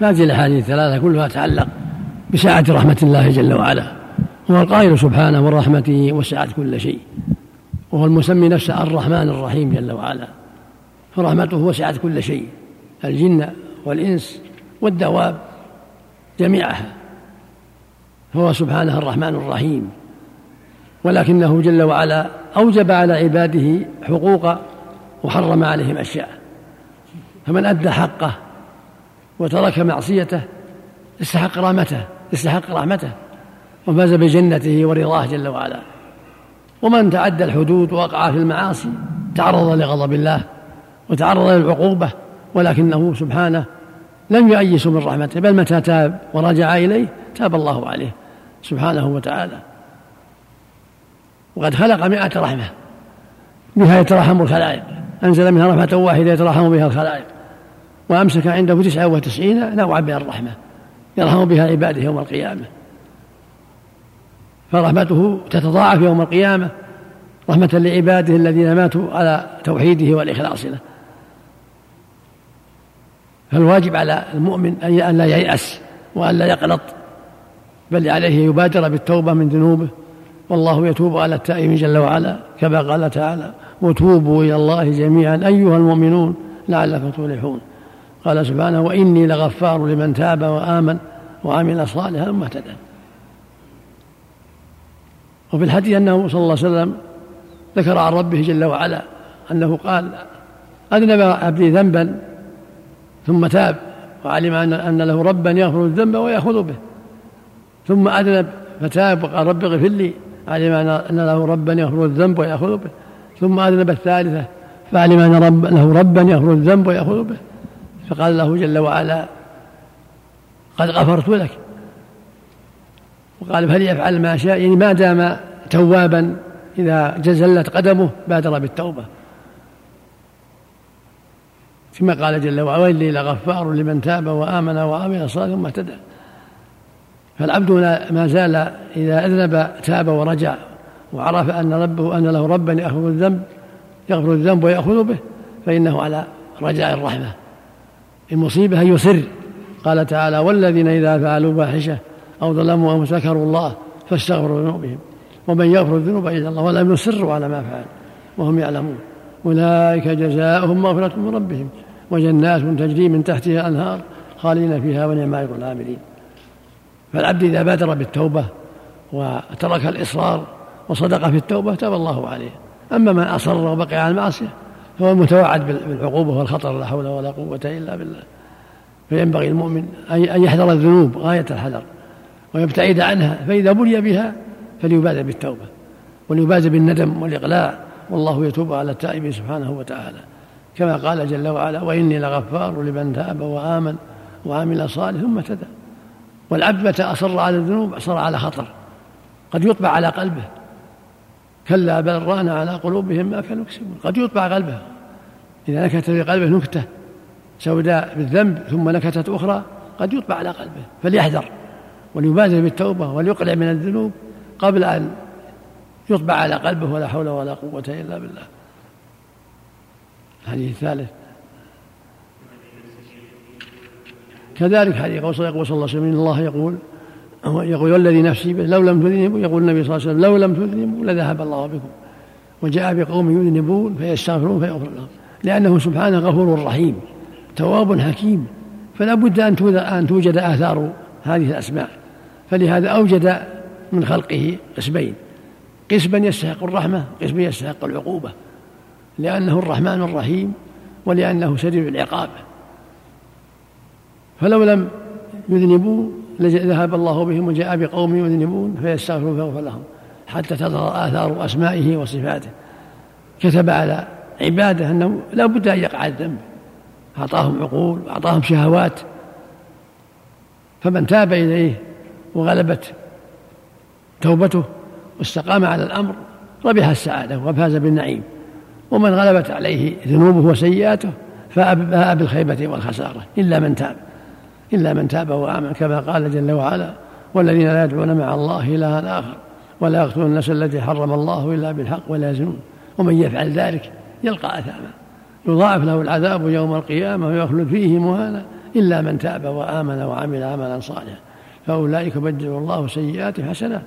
هذه الاحاديث الثلاثة كلها تتعلق بسعه رحمة الله جل وعلا. هو القائل سبحانه ورحمته وسعت كل شيء. وهو المسمي نفسه الرحمن الرحيم جل وعلا. فرحمته وسعت كل شيء. الجن والإنس والدواب جميعها. فهو سبحانه الرحمن الرحيم. ولكنه جل وعلا أوجب على عباده حقوق وحرم عليهم أشياء. فمن أدى حقه وترك معصيته استحق رحمته استحق رحمته. وفاز بجنته ورضاه جل وعلا. ومن تعدى الحدود ووقع في المعاصي تعرض لغضب الله وتعرض للعقوبة ولكنه سبحانه لم يؤيس من رحمته بل متى تاب ورجع إليه تاب الله عليه سبحانه وتعالى. وقد خلق مئة رحمة بها يترحم الخلائق. أنزل منها رحمة واحدة يترحم بها الخلائق. وأمسك عنده تسعة وتسعين نوعا من الرحمة يرحم بها عباده يوم القيامة. فرحمته تتضاعف يوم القيامة رحمة لعباده الذين ماتوا على توحيده والإخلاص له. فالواجب على المؤمن أن لا ييأس وأن لا يقلط بل عليه يبادر بالتوبة من ذنوبه. والله يتوب على التائب جل وعلا كما قال تعالى وتوبوا إلى الله جميعا أيها المؤمنون لعلكم تفلحون قال سبحانه وإني لغفار لمن تاب وآمن وعمل صالحا ثم اهتدى وفي الحديث أنه صلى الله عليه وسلم ذكر عن ربه جل وعلا أنه قال أذنب عبدي ذنبا ثم تاب وعلم أن, له ربا يغفر الذنب ويأخذ به. ثم أذنب فتاب وقال رب اغفر لي علم أن له ربا يغفر الذنب ويأخذ به. ثم أذنب الثالثة فعلم أن رب له ربا يغفر الذنب ويأخذ به. فقال له جل وعلا قد غفرت لك. وقال فليفعل ما شاء يعني ما دام توابا إذا جزلت قدمه بادر بالتوبة. كما قال جل وعلا ويلي لغفار لمن تاب وآمن وعمل صالحا ثم اهتدى. فالعبد ما زال إذا أذنب تاب ورجع وعرف أن ربه أن له ربا يأخذ الذنب يغفر الذنب ويأخذ به فإنه على رجاء الرحمة. المصيبة أن يصر. قال تعالى والذين إذا فعلوا فاحشة أو ظلموا أو ذكروا الله فاستغفروا ذنوبهم. ومن يغفر الذنوب إلا الله ولم يصروا على ما فعل وهم يعلمون. أولئك جزاؤهم مغفرة من ربهم وجنات تجري من تحتها الأنهار خالدين فيها ونعم أجر العاملين فالعبد إذا بادر بالتوبة وترك الإصرار وصدق في التوبة تاب الله عليه. أما من أصر وبقي على المعصية فهو المتوعد بالعقوبة والخطر لا حول ولا قوة إلا بالله. فينبغي المؤمن أن يحذر الذنوب غاية الحذر. ويبتعد عنها فإذا بلي بها فليبادر بالتوبة وليبادر بالندم والإقلاع والله يتوب على التائبين سبحانه وتعالى. كما قال جل وعلا وإني لغفار لمن تاب وآمن وعمل صالح ثم اهتدى. والعبد متى أصر على الذنوب أصر على خطر قد يطبع على قلبه. كلا بل ران على قلوبهم ما كانوا يكسبون قد يطبع قلبه. إذا نكت في قلبه نكتة سوداء بالذنب ثم نكتة أخرى قد يطبع على قلبه فليحذر. وليبادر بالتوبة وليقلع من الذنوب قبل أن يطبع على قلبه ولا حول ولا قوة إلا بالله. الحديث الثالث. كذلك حديث يقول صلى الله عليه وسلم الله يقول يقول والذي نفسي به لو لم تذنبوا يقول النبي صلى الله عليه وسلم لو لم تذنبوا لذهب الله بكم. وجاء بقوم يذنبون فيستغفرون فيغفر لهم لأنه سبحانه غفور رحيم تواب حكيم. فلا بد أن توجد آثار هذه الأسماء. فلهذا أوجد من خلقه قسمين قسما يستحق الرحمة قسما يستحق العقوبة لأنه الرحمن الرحيم ولأنه شديد العقاب. فلو لم يذنبوا لذهب الله بهم وجاء بقوم يذنبون فيستغفرون فيغفر لهم حتى تظهر آثار أسمائه وصفاته. كتب على عباده أنه لا بد أن يقع الذنب. أعطاهم عقول وأعطاهم شهوات. فمن تاب إليه وغلبت توبته واستقام على الأمر ربح السعادة وفاز بالنعيم. ومن غلبت عليه ذنوبه وسيئاته فاء بالخيبة والخسارة. إلا من تاب إلا من تاب وآمن. كما قال جل وعلا والذين لا يدعون مع الله إلها آخر ولا يقتلون النفس التي حرم الله إلا بالحق ولا يزنون. ومن يفعل ذلك يلقى أثاما. يضاعف له العذاب يوم القيامة ويخلد فيه مهانا. إلا من تاب وآمن وعمل عملا صالحا. فأولئك يبدل الله سيئات حسنات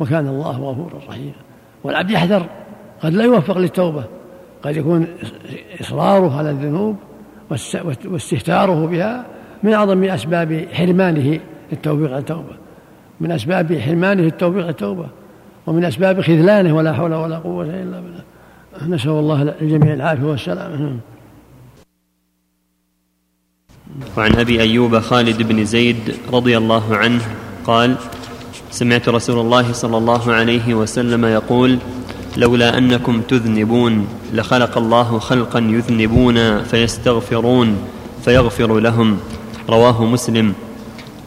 وكان الله غفورا رحيما. والعبد يحذر قد لا يوفق للتوبة قد يكون إصراره على الذنوب واستهتاره بها من أعظم أسباب حرمانه التوفيق التوبة. من أسباب حرمانه التوفيق التوبة ومن أسباب خذلانه ولا حول ولا قوة إلا بالله. نسأل الله للجميع العافية والسلامة وعن أبي أيوب خالد بن زيد رضي الله عنه قال سمعت رسول الله صلى الله عليه وسلم يقول لولا أنكم تذنبون لخلق الله خلقا يذنبون فيستغفرون فيغفر لهم. رواه مسلم.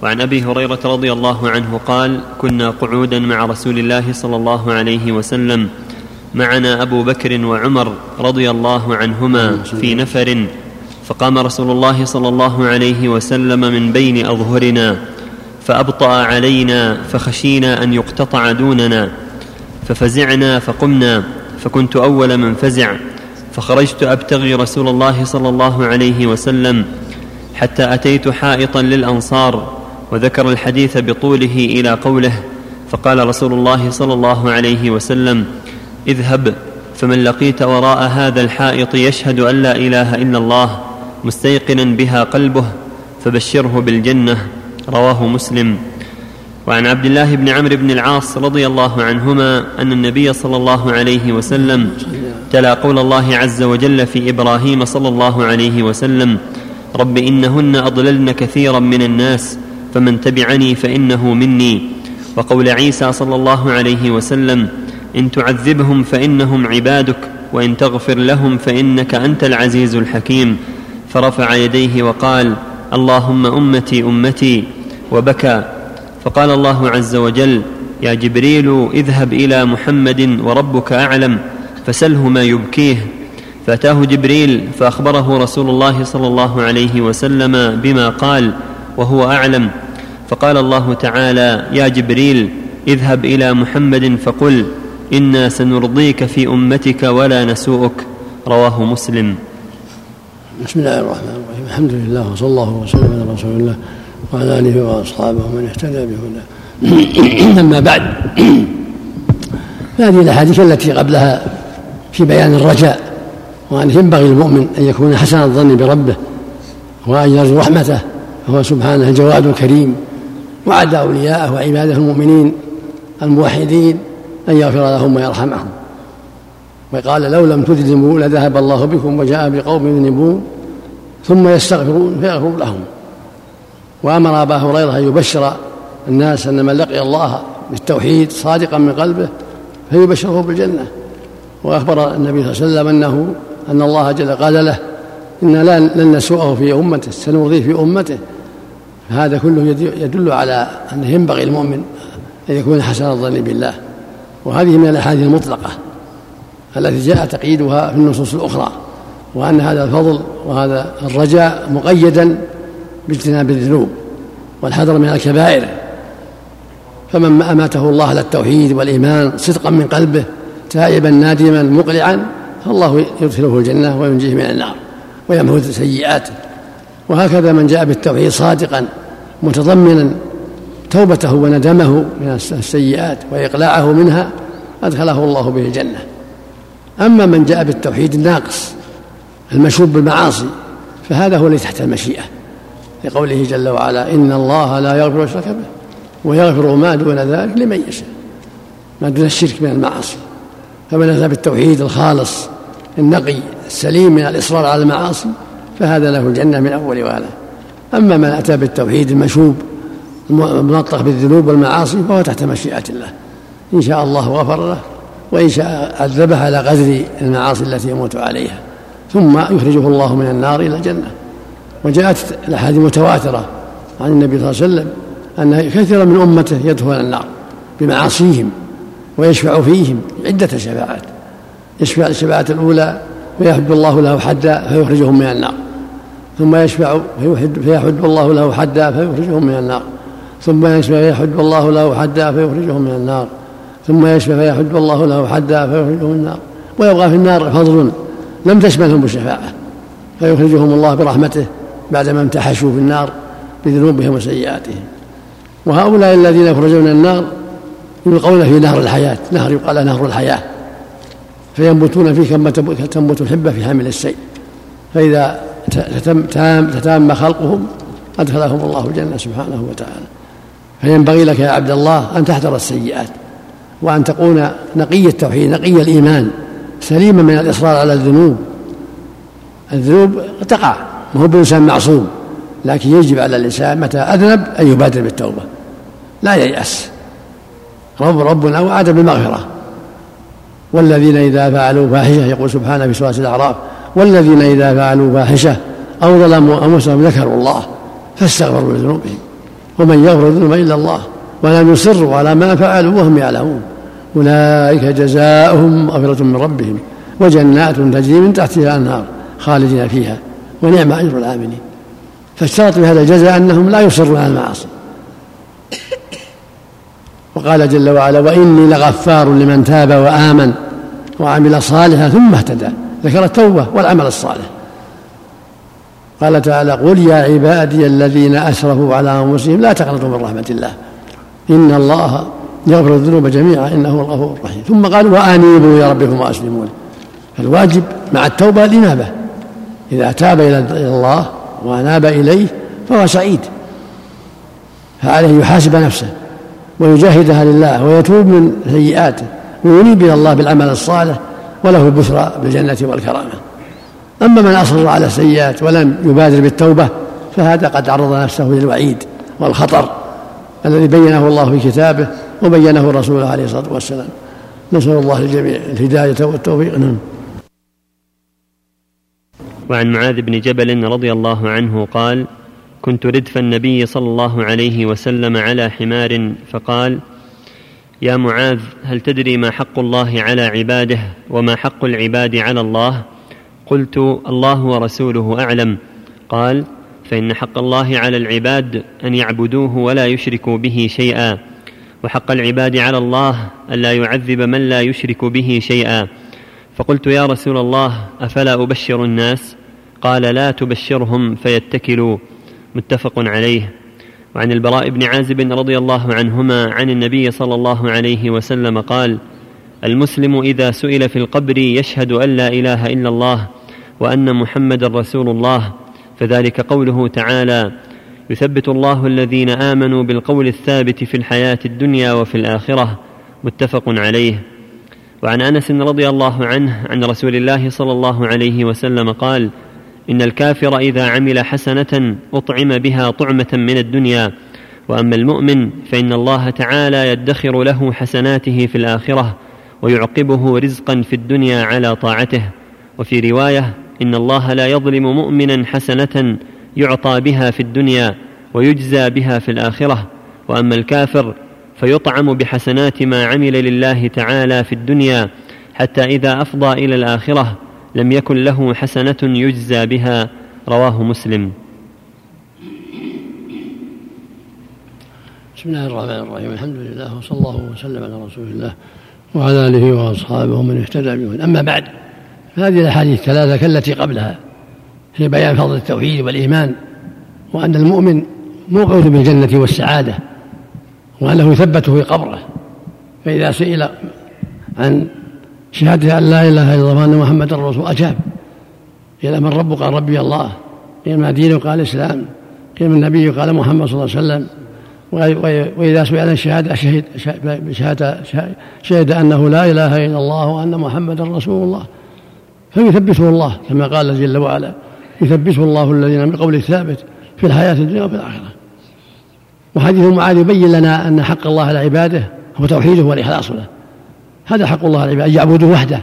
وعن أبي هريرة رضي الله عنه قال كنا قعودا مع رسول الله صلى الله عليه وسلم معنا أبو بكر وعمر رضي الله عنهما في نفر. فقام رسول الله صلى الله عليه وسلم من بين أظهرنا فأبطأ علينا فخشينا أن يقتطع دوننا ففزعنا فقمنا فكنت أول من فزع فخرجت أبتغي رسول الله صلى الله عليه وسلم حتى أتيت حائطا للأنصار وذكر الحديث بطوله إلى قوله فقال رسول الله صلى الله عليه وسلم اذهب فمن لقيت وراء هذا الحائط يشهد أن لا إله إلا الله مستيقنا بها قلبه فبشره بالجنة رواه مسلم. وعن عبد الله بن عمرو بن العاص رضي الله عنهما أن النبي صلى الله عليه وسلم تلا قول الله عز وجل في إبراهيم صلى الله عليه وسلم رب إنهن أضللن كثيرا من الناس فمن تبعني فإنه مني. وقول عيسى صلى الله عليه وسلم إن تعذبهم فإنهم عبادك وإن تغفر لهم فإنك أنت العزيز الحكيم. فرفع يديه وقال اللهم أمتي أمتي. وبكى. فقال الله عز وجل يا جبريل اذهب إلى محمد وربك أعلم فسله ما يبكيه. فأتاه جبريل فأخبره رسول الله صلى الله عليه وسلم بما قال وهو أعلم. فقال الله تعالى يا جبريل اذهب إلى محمد فقل إنا سنرضيك في أمتك ولا نسوءك. رواه مسلم. بسم الله الرحمن الرحيم. الحمد لله وصلى الله وسلم على رسول الله وعلى آله وأصحابه ومن اهتدى بهداه. *clears throat* أما بعد *clears throat* فهذه الأحاديث التي قبلها في بيان الرجاء وأن ينبغي للمؤمن أن يكون حسن الظن بربه وأن يرجو رحمته فهو سبحانه الجواد الكريم وعد أولياءه وعباده المؤمنين الموحدين أن يغفر لهم ويرحمهم. وقال لو لم تذنبوا لذهب الله بكم وجاء بقوم يذنبون ثم يستغفرون فيغفر لهم. وأمر أبا هريرة أن يبشر الناس أن من لقي الله بالتوحيد صادقا من قلبه فيبشره بالجنة. وأخبر النبي صلى الله عليه وسلم أنه أن الله جل قال له إنا لن نسوءه في أمته سنرضيه في أمته. هذا كله يدل على أنه ينبغي المؤمن أن يكون حسن الظن بالله. وهذه من الأحاديث المطلقة. التي جاء تقييدها في النصوص الأخرى وأن هذا الفضل وهذا الرجاء مقيدا باجتناب الذنوب والحذر من الكبائر. فمن أماته الله على التوحيد والإيمان صدقا من قلبه تائبا نادما مقلعا فالله يدخله الجنة وينجيه من النار ويمحو سيئاته. وهكذا من جاء بالتوحيد صادقا متضمنا توبته وندمه من السيئات وإقلاعه منها أدخله الله به الجنة. أما من جاء بالتوحيد الناقص المشوب بالمعاصي فهذا هو الذي تحت المشيئة. لقوله جل وعلا إن الله لا يغفر الشرك به ويغفر ما دون ذلك لمن يشاء. ما دون الشرك من المعاصي. فمن أتى بالتوحيد الخالص النقي السليم من الإصرار على المعاصي فهذا له الجنة من أول وآله أما من أتى بالتوحيد المشوب المنطق بالذنوب والمعاصي فهو تحت مشيئة الله. إن شاء الله غفر له. وإن شاء عذبه على قدر المعاصي التي يموت عليها. ثم يخرجه الله من النار إلى الجنة. وجاءت الأحاديث متواترة عن النبي صلى الله عليه وسلم أن كثيرا من أمته يدخل النار بمعاصيهم ويشفع فيهم عدة شفاعات. يشفع الشفاعة الأولى فيحد الله له حدا فيخرجهم من النار. ثم يشفع فيحد, فيحد الله له حدا فيخرجهم من النار. ثم يشفع فيحد الله له حدا فيخرجهم من النار. ثم يشفع فيحد الله له حدا فيخرجهم من النار. ويبقى في النار فضل لم تشملهم الشفاعة فيخرجهم الله برحمته بعدما امتحشوا في النار بذنوبهم وسيئاتهم. وهؤلاء الذين يخرجون من النار يلقون في نهر الحياة نهر يقال نهر الحياة فينبتون فيه كما تنبت الحبة في حامل السيل. فإذا تتم, تتام خلقهم أدخلهم الله الجنة سبحانه وتعالى. فينبغي لك يا عبد الله أن تحذر السيئات. وأن تكون نقي التوحيد نقي الإيمان سليما من الإصرار على الذنوب. الذنوب تقع ما هو بإنسان معصوم لكن يجب على الإنسان متى أذنب أن يبادر بالتوبة. لا ييأس. رب ربنا وعد بالمغفرة. والذين إذا فعلوا فاحشة يقول سبحانه في سورة الأعراف والذين إذا فعلوا فاحشة أو ظلموا أنفسهم ذكروا الله فاستغفروا لذنوبهم. ومن يغفر الذنوب إلا الله ولم يصروا على ما فعلوا وهم يعلمون. أولئك جزاؤهم مغفرة من ربهم وجنات تجري من تحتها الأنهار خالدين فيها ونعم أجر العاملين. فاشترط بهذا الجزاء أنهم لا يصرون على المعاصي. وقال جل وعلا وإني لغفار لمن تاب وآمن وعمل صالحا ثم اهتدى. ذكر التوبة والعمل الصالح. قال تعالى قل يا عبادي الذين أسرفوا على أنفسهم لا تقنطوا من رحمة الله. إن الله يغفر الذنوب جميعا هو الغفور الرحيم. ثم قال وأنيبوا إلى ربكم وأسلموا فالواجب مع التوبة الإنابة. إذا تاب إلى الله وأناب إليه فهو سعيد. فعليه يحاسب نفسه ويجاهدها لله ويتوب من سيئاته وينيب إلى الله بالعمل الصالح وله البشرى بالجنة والكرامة. أما من أصر على السيئات ولم يبادر بالتوبة فهذا قد عرض نفسه للوعيد والخطر الذي بينه الله في كتابه وبينه رسوله عليه الصلاة والسلام. نسأل الله للجميع الهداية والتوفيق. نعم. وعن معاذ بن جبل رضي الله عنه قال كنت ردف النبي صلى الله عليه وسلم على حمار فقال يا معاذ هل تدري ما حق الله على عباده وما حق العباد على الله؟ قلت الله ورسوله أعلم. قال فإن حق الله على العباد أن يعبدوه ولا يشركوا به شيئا. وحق العباد على الله ألا يعذب من لا يشرك به شيئا. فقلت يا رسول الله أفلا أبشر الناس؟ قال لا تبشرهم فيتكلوا. متفق عليه. وعن البراء بن عازب رضي الله عنهما عن النبي صلى الله عليه وسلم قال المسلم إذا سئل في القبر يشهد أن لا إله إلا الله وأن محمدا رسول الله. فذلك قوله تعالى يثبت الله الذين آمنوا بالقول الثابت في الحياة الدنيا وفي الآخرة متفق عليه. وعن أنس رضي الله عنه عن رسول الله صلى الله عليه وسلم قال إن الكافر إذا عمل حسنة أطعم بها طعمة من الدنيا وأما المؤمن فإن الله تعالى يدخر له حسناته في الآخرة ويعقبه رزقا في الدنيا على طاعته. وفي رواية إن الله لا يظلم مؤمنا حسنة يعطى بها في الدنيا ويجزى بها في الآخرة وأما الكافر فيطعم بحسنات ما عمل لله تعالى في الدنيا حتى إذا أفضى إلى الآخرة لم يكن له حسنة يجزى بها رواه مسلم. بسم الله الرحمن الرحيم. الحمد لله وصلى الله وسلم على رسول الله وعلى آله وأصحابه ومن اهتدى بهم أما بعد فهذه الأحاديث الثلاثة كالتي قبلها. في بيان فضل التوحيد والإيمان وأن المؤمن موقظ بالجنة والسعادة وأنه يثبت في قبره. فإذا سئل عن شهادة أن لا إله إلا الله وأن محمدا رسول أجاب. قيل من ربك؟ قال ربي الله. قيل ما دينه قال الاسلام قيل من نبيه قال محمد صلى الله عليه وسلم. وإذا سئل عن الشهادة شهد شهادة شهد أنه لا إله إلا الله وأن محمدا رسول الله فيثبته الله كما قال جل وعلا. يثبته الله الذين من قول الثابت في الحياة الدنيا وفي الآخرة. وحديث معاذ يبين لنا أن حق الله على عباده هو توحيده والإخلاص له. هذا حق الله على عباده أن يعبدوه وحده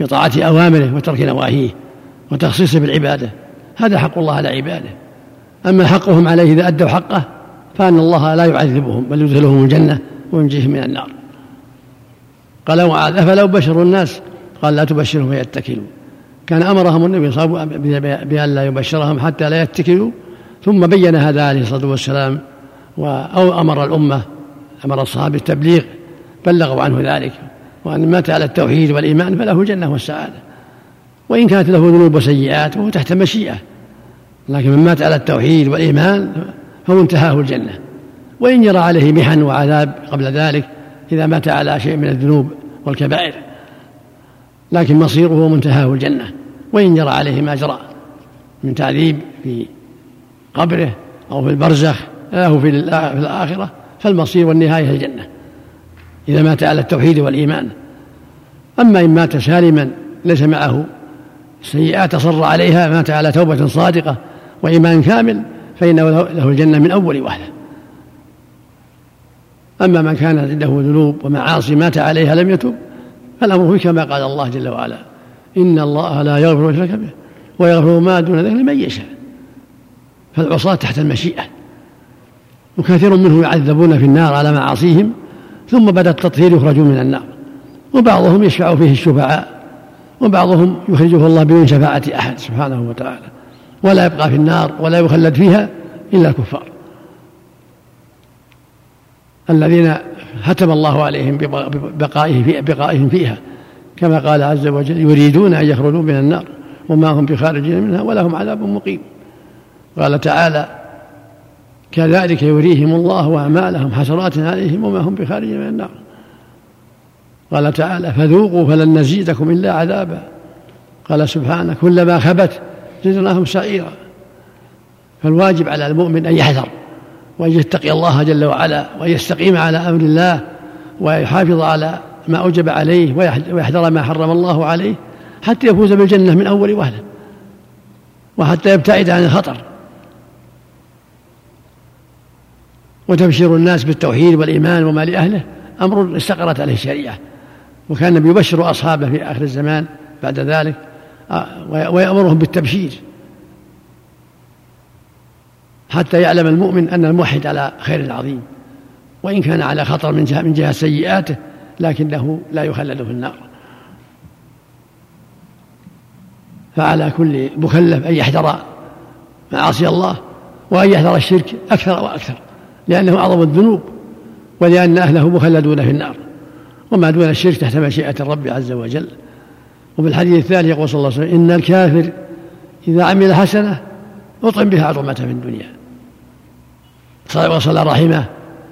بطاعة أوامره وترك نواهيه وتخصيصه بالعبادة. هذا حق الله على عباده. أما حقهم عليه إذا أدوا حقه فأن الله لا يعذبهم بل يدخلهم الجنة وينجيهم من النار. قال معاذ أفلو بشروا الناس؟ قال لا تبشرهم فيتكلوا كان أمرهم النبي صلى الله عليه وسلم بأن لا يبشرهم حتى لا يتكلوا ثم بين هذا عليه الصلاة والسلام أو أمر الأمة أمر الصحابة بالتبليغ بلغوا عنه ذلك. وأن مات على التوحيد والإيمان فله الجنة والسعادة. وإن كانت له ذنوب وسيئات وهو تحت مشيئة. لكن من مات على التوحيد والإيمان فمنتهاه الجنة. وإن جرى عليه محن وعذاب قبل ذلك إذا مات على شيء من الذنوب والكبائر. لكن مصيره منتهاه الجنة. وإن جرى عليه ما جرى من تعذيب في قبره أو في البرزخ أو في الآخرة فالمصير والنهاية الجنة إذا مات على التوحيد والإيمان. أما إن مات سالما ليس معه سيئات أصر عليها مات على توبة صادقة وإيمان كامل فإنه له الجنة من أول وهلة أما من كان عنده ذنوب ومعاصي مات عليها لم يتب فالأمر كما قال الله جل وعلا إن الله لا يغفر يشرك به ويغفر ما دون ذلك لمن يشاء. فالعصاة تحت المشيئة. وكثير منهم يعذبون في النار على معاصيهم ثم بعد التطهير يخرجون من النار. وبعضهم يشفع فيه الشفعاء وبعضهم يخرجه الله بدون شفاعة أحد سبحانه وتعالى. ولا يبقى في النار ولا يخلد فيها إلا الكفار. الذين ختم الله عليهم ببقائه في بقائهم فيها. كما قال عز وجل يريدون أن يخرجوا من النار وما هم بخارجين منها ولهم عذاب مقيم. قال تعالى كذلك يريهم الله أعمالهم حسرات عليهم وما هم بخارجين من النار. قال تعالى فذوقوا فلن نزيدكم إلا عذابا. قال سبحانه كلما خبت زدناهم سعيرا. فالواجب على المؤمن أن يحذر وأن يتقي الله جل وعلا وأن يستقيم على أمر الله ويحافظ على ما أوجب عليه ويحذر ما حرم الله عليه حتى يفوز بالجنة من أول وهلة وحتى يبتعد عن الخطر. وتبشير الناس بالتوحيد والإيمان وما لأهله. أمر استقرت عليه الشريعة. وكان النبي يبشر أصحابه في آخر الزمان بعد ذلك ويأمرهم بالتبشير. حتى يعلم المؤمن أن الموحد على خير عظيم. وإن كان على خطر من جهة, من جهة سيئاته لكنه لا يخلد في النار. فعلى كل مكلف أن يحذر معاصي الله وأن يحذر الشرك أكثر وأكثر لأنه أعظم الذنوب ولأن أهله مخلدون في النار. وما دون الشرك تحت مشيئة الرب عز وجل. وفي الحديث الثاني يقول صلى الله عليه وسلم إن الكافر إذا عمل حسنة أطعم بها عظمة في الدنيا. وصل رحمه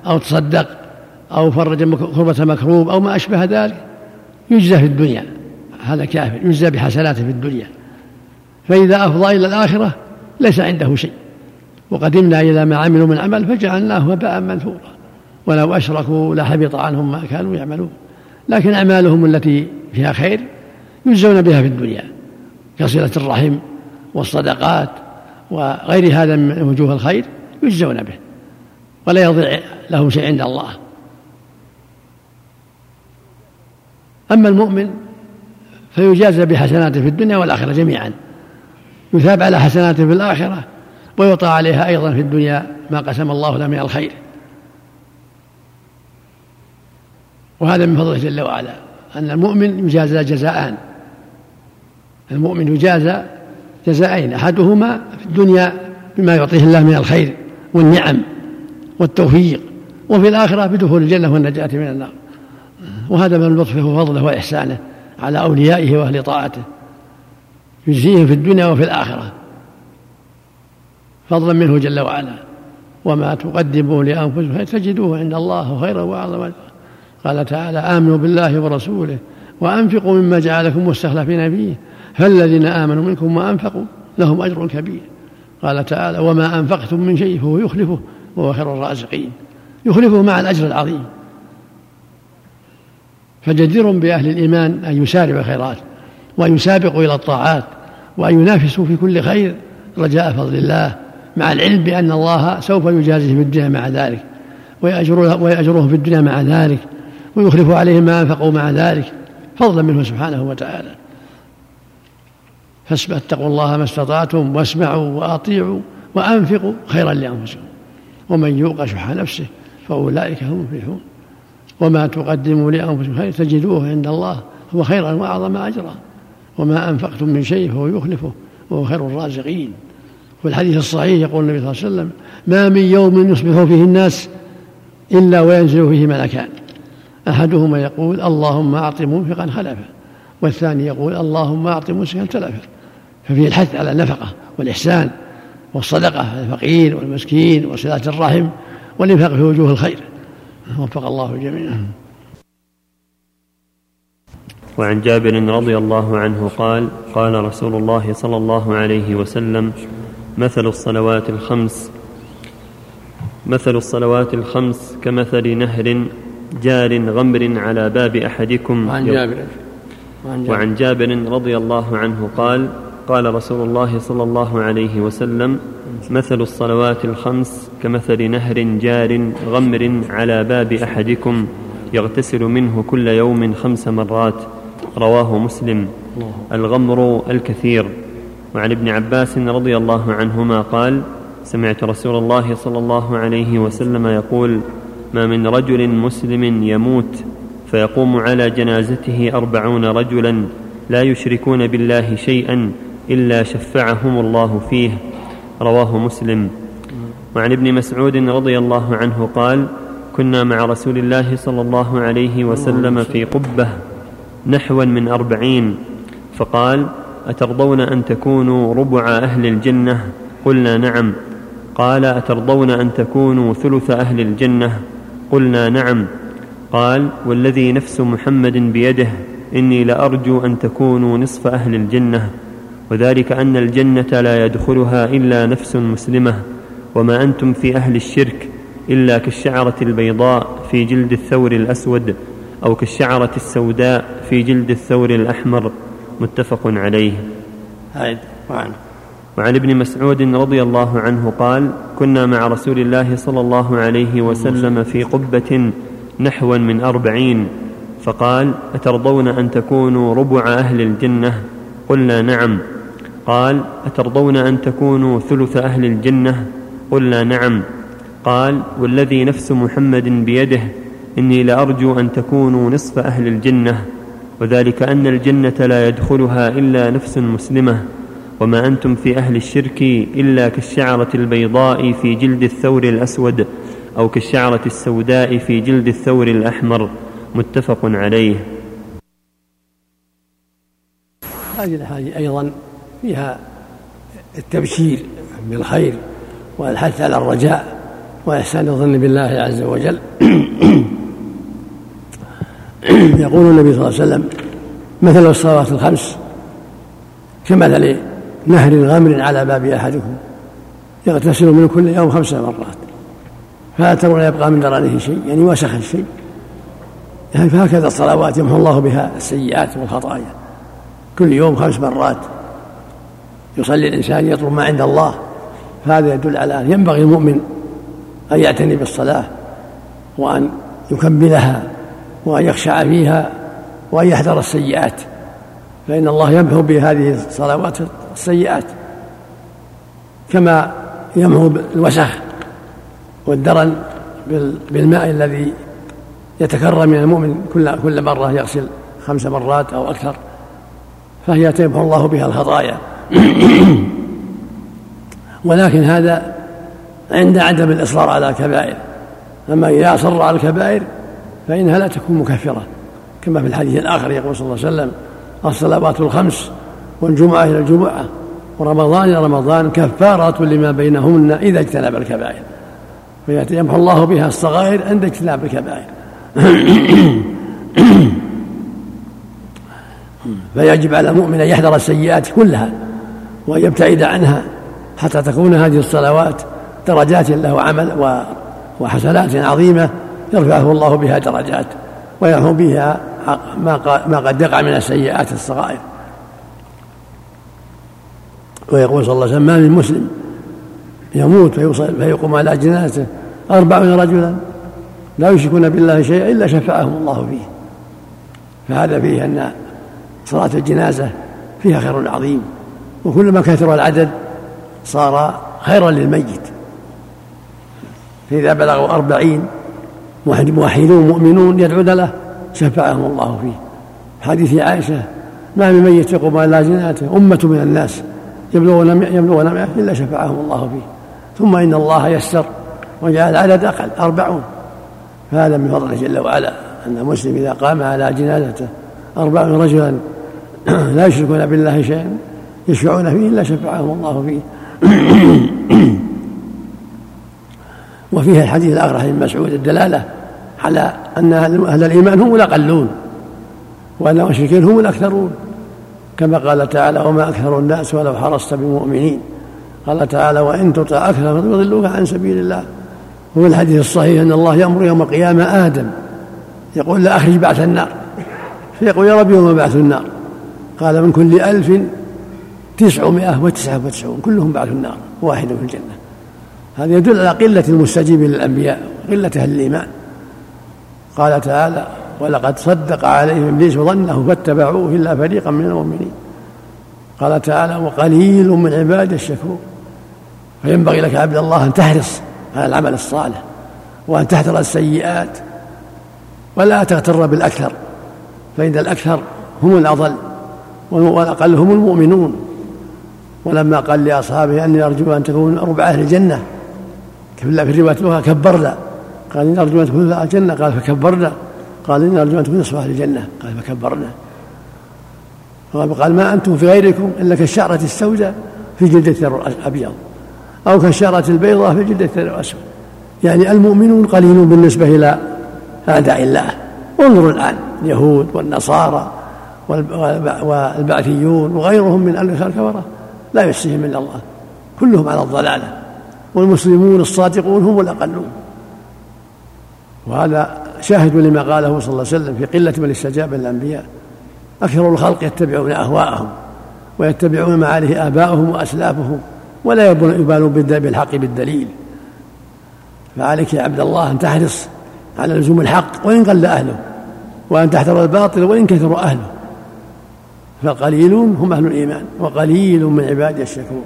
أو تصدق أو فرج كربة مكروب أو ما أشبه ذلك يجزى في الدنيا. هذا كافر يجزى بحسناته في الدنيا. فإذا أفضى إلى الآخرة ليس عنده شيء. وقدمنا إلى ما عملوا من عمل فجعلناه هباء منثورا. ولو أشركوا لحبط عنهم ما كانوا يعملون. لكن أعمالهم التي فيها خير يجزون بها في الدنيا. كصلة الرحم والصدقات وغير هذا من وجوه الخير يجزون به. ولا يضيع لهم شيء عند الله. أما المؤمن فيجازى بحسناته في الدنيا والآخرة جميعا يثاب على حسناته في الآخرة ويعطى عليها أيضا في الدنيا ما قسم الله له من الخير. وهذا من فضله جل وعلا أن المؤمن يجازى جزاءان. المؤمن يجازى جزاءين أحدهما في الدنيا بما يعطيه الله من الخير والنعم والتوفيق وفي الآخرة بدخول الجنة والنجاة من النار. وهذا من لطفه وفضله وإحسانه على أوليائه وأهل طاعته يجزيهم في الدنيا وفي الآخرة. فضلا منه جل وعلا. وما تقدموا لأنفسكم تجدوه عند الله خيرا وأعظم. قال تعالى آمنوا بالله ورسوله وأنفقوا مما جعلكم مستخلفين فيه. فالذين آمنوا منكم وأنفقوا لهم أجر كبير. قال تعالى وما أنفقتم من شيء فهو يخلفه وهو خير الرازقين. يخلفه مع الأجر العظيم. فجدير بأهل الإيمان أن يسارعوا الخيرات وأن يسابقوا إلى الطاعات وأن ينافسوا في كل خير. رجاء فضل الله مع العلم بأن الله سوف يجازيه في الدنيا مع ذلك ويأجره في الدنيا مع ذلك ويخلف عليهم ما أنفقوا مع ذلك. فضلا منه سبحانه وتعالى. فاتقوا الله ما استطعتم واسمعوا وأطيعوا وأنفقوا خيرا لأنفسكم. ومن يوق شح نفسه فأولئك هم المفلحون وما تقدموا لأنفسكم خير تجدوه عند الله هو خيرا وأعظم أجرا. وما أنفقتم من شيء فهو يخلفه وهو خير الرازقين. في الحديث الصحيح يقول النبي صلى الله عليه وسلم ما من يوم يصبح فيه الناس إلا وينزل فيه ملكان. أحدهما يقول اللهم أعط منفقا خلفا والثاني يقول اللهم أعط مسكا تلفا ففيه الحث على النفقة والإحسان والصدقة الفقير والمسكين وصلاة الرحم والإنفاق في وجوه الخير. وفق الله الجميع وعن جابر رضي الله عنه قال قال رسول الله صلى الله عليه وسلم مثل الصلوات الخمس مثل الصلوات الخمس كمثل نهر جار غمر على باب أحدكم. وعن جابر. وعن جابر رضي الله عنه قال قال رسول الله صلى الله عليه وسلم مثل الصلوات الخمس كمثل نهر جار غمر على باب أحدكم يغتسل منه كل يوم خمس مرات رواه مسلم. الغمر الكثير. وعن ابن عباس رضي الله عنهما قال سمعت رسول الله صلى الله عليه وسلم يقول ما من رجل مسلم يموت فيقوم على جنازته أربعون رجلا لا يشركون بالله شيئا إلا شفعهم الله فيه. رواه مسلم. وعن ابن مسعود رضي الله عنه قال كنا مع رسول الله صلى الله عليه وسلم في قبة نحوا من أربعين. فقال أترضون أن تكونوا ربع أهل الجنة؟ قلنا نعم. قال أترضون أن تكونوا ثلث أهل الجنة؟ قلنا نعم. قال والذي نفس محمد بيده إني لأرجو أن تكونوا نصف أهل الجنة. وذلك أن الجنة لا يدخلها إلا نفس مسلمة وما أنتم في أهل الشرك إلا كالشعرة البيضاء في جلد الثور الأسود أو كالشعرة السوداء في جلد الثور الأحمر. متفق عليه. وعن. وعن ابن مسعود رضي الله عنه قال كنا مع رسول الله صلى الله عليه وسلم في قبة نحوا من أربعين فقال أترضون أن تكونوا ربع أهل الجنة؟ قلنا نعم. قال أترضون أن تكونوا ثلث أهل الجنة؟ قلنا نعم. قال والذي نفس محمد بيده إني لأرجو أن تكونوا نصف أهل الجنة. وذلك أن الجنة لا يدخلها إلا نفس مسلمة. وما أنتم في أهل الشرك إلا كالشعرة البيضاء في جلد الثور الأسود أو كالشعرة السوداء في جلد الثور الأحمر. متفق عليه. هذه الأحاديث أيضا فيها التبشير بالخير والحث على الرجاء وإحسان الظن بالله عز وجل. *clears throat* يقول النبي صلى الله عليه وسلم مثل الصلوات الخمس كمثل نهر غمر على باب أحدكم يغتسل من كل يوم خمس مرات فلا ترون يبقى من درنه شيء يعني وسخ الشيء. يعني فهكذا الصلوات يمحو الله بها السيئات والخطايا كل يوم خمس مرات. يصلي الإنسان يطلب ما عند الله. فهذا يدل على أن ينبغي المؤمن أن يعتني بالصلاة وأن يكملها وأن يخشع فيها وأن يحذر السيئات. فإن الله يمحو بهذه الصلوات السيئات كما يمحو الوسخ والدرن بالماء الذي يتكرر من المؤمن كل كل مرة يغسل خمس مرات أو أكثر. فهي تمحو الله بها الخطايا. *coughs* ولكن هذا عند عدم الإصرار على الكبائر. أما إذا أصر على الكبائر فإنها لا تكون مكفرة كما في الحديث الآخر يقول صلى الله عليه وسلم الصلوات الخمس والجمعة إلى الجمعة ورمضان إلى رمضان كفارة لما بينهن إذا اجتنب الكبائر. فيمحو الله بها الصغائر عند اجتناب الكبائر. *coughs* فيجب على المؤمن أن يحذر السيئات كلها. وأن يبتعد عنها حتى تكون هذه الصلوات درجات له عمل وحسنات عظيمة يرفعه الله بها درجات ويرحم بها ما قد يقع من السيئات الصغائر. ويقول صلى الله عليه وسلم ما من مسلم يموت فيقوم على جنازته أربعون رجلا لا يشركون بالله شيئا إلا شفعهم الله فيه. فهذا فيه أن صلاة الجنازة فيها خير عظيم. وكلما كثر العدد صار خيرا للميت. فإذا بلغوا أربعين موحدون مؤمنون يدعون له شفعهم الله فيه. حديث عائشة ما من ميت يقوم على جنازته أمة من الناس يبلغون يبلغون مئة إلا شفعهم الله فيه. ثم إن الله يسر وجعل العدد أقل أربعون. فهذا من فضله جل وعلا أن المسلم إذا قام على جنازته أربعون رجلا *clears throat* لا يشركون بالله شيئا. يشفعون فيه إلا شفعهم الله فيه. *clears throat* وفيها الحديث الآخر عن مسعود الدلالة على أن أهل الإيمان هم الأقلون وأن المشركين هم الأكثرون. كما قال تعالى وما أكثر الناس ولو حرصت بمؤمنين قال تعالى وإن تطع أكثر يضلوك عن سبيل الله وفي الحديث الصحيح أن الله يأمر يوم القيامة آدم يقول لا أخرج بعث النار فيقول يا رب يوم بعث النار قال من كل ألف تسعمائة وتسعة وتسعون كلهم بعث النار واحد في الجنة. هذا يدل على قلة المستجيبين للأنبياء قلة أهل الإيمان. قال تعالى ولقد صدق عليهم إبليس ظنه فاتبعوه إلا فريقا من المؤمنين. قال تعالى وقليل من عباد الشكور فينبغي لك عبد الله أن تحرص على العمل الصالح وأن تحذر السيئات ولا تغتر بالأكثر فإن الأكثر هم الأضل والاقل هم المؤمنون. ولما قال لأصحابه أني أرجو أن تكون ربع أهل الجنة. في الرواية الاخرى كبرنا. قال إني أرجو أن تكون الجنة. قال فكبرنا. قال إني أرجو أن تكون نصف أهل الجنة. قال فكبرنا. قال ما أنتم في غيركم إلا كالشعرة السوداء في جلدة الأبيض أو كالشعرة البيضاء في جلدة الأسود يعني المؤمنون قليلون بالنسبة إلى أعداء الله. انظروا الآن. اليهود والنصارى والبعثيون وغيرهم من أهل الكفرة لا يحصيهم إلا الله. كلهم على الضلالة. والمسلمون الصادقون هم الأقلون. وهذا شاهد لما قاله صلى الله عليه وسلم في قلة من استجاب للأنبياء. أكثر الخلق يتبعون أهواءهم ويتبعون ما عليه آباؤهم وأسلافهم ولا يبالون بالحق بالدليل. فعليك يا عبد الله أن تحرص على لزوم الحق وإن قل أهله وأن تحذر الباطل وإن كثر أهله. فقليلون هم أهل الإيمان وقليل من عبادي الشكور.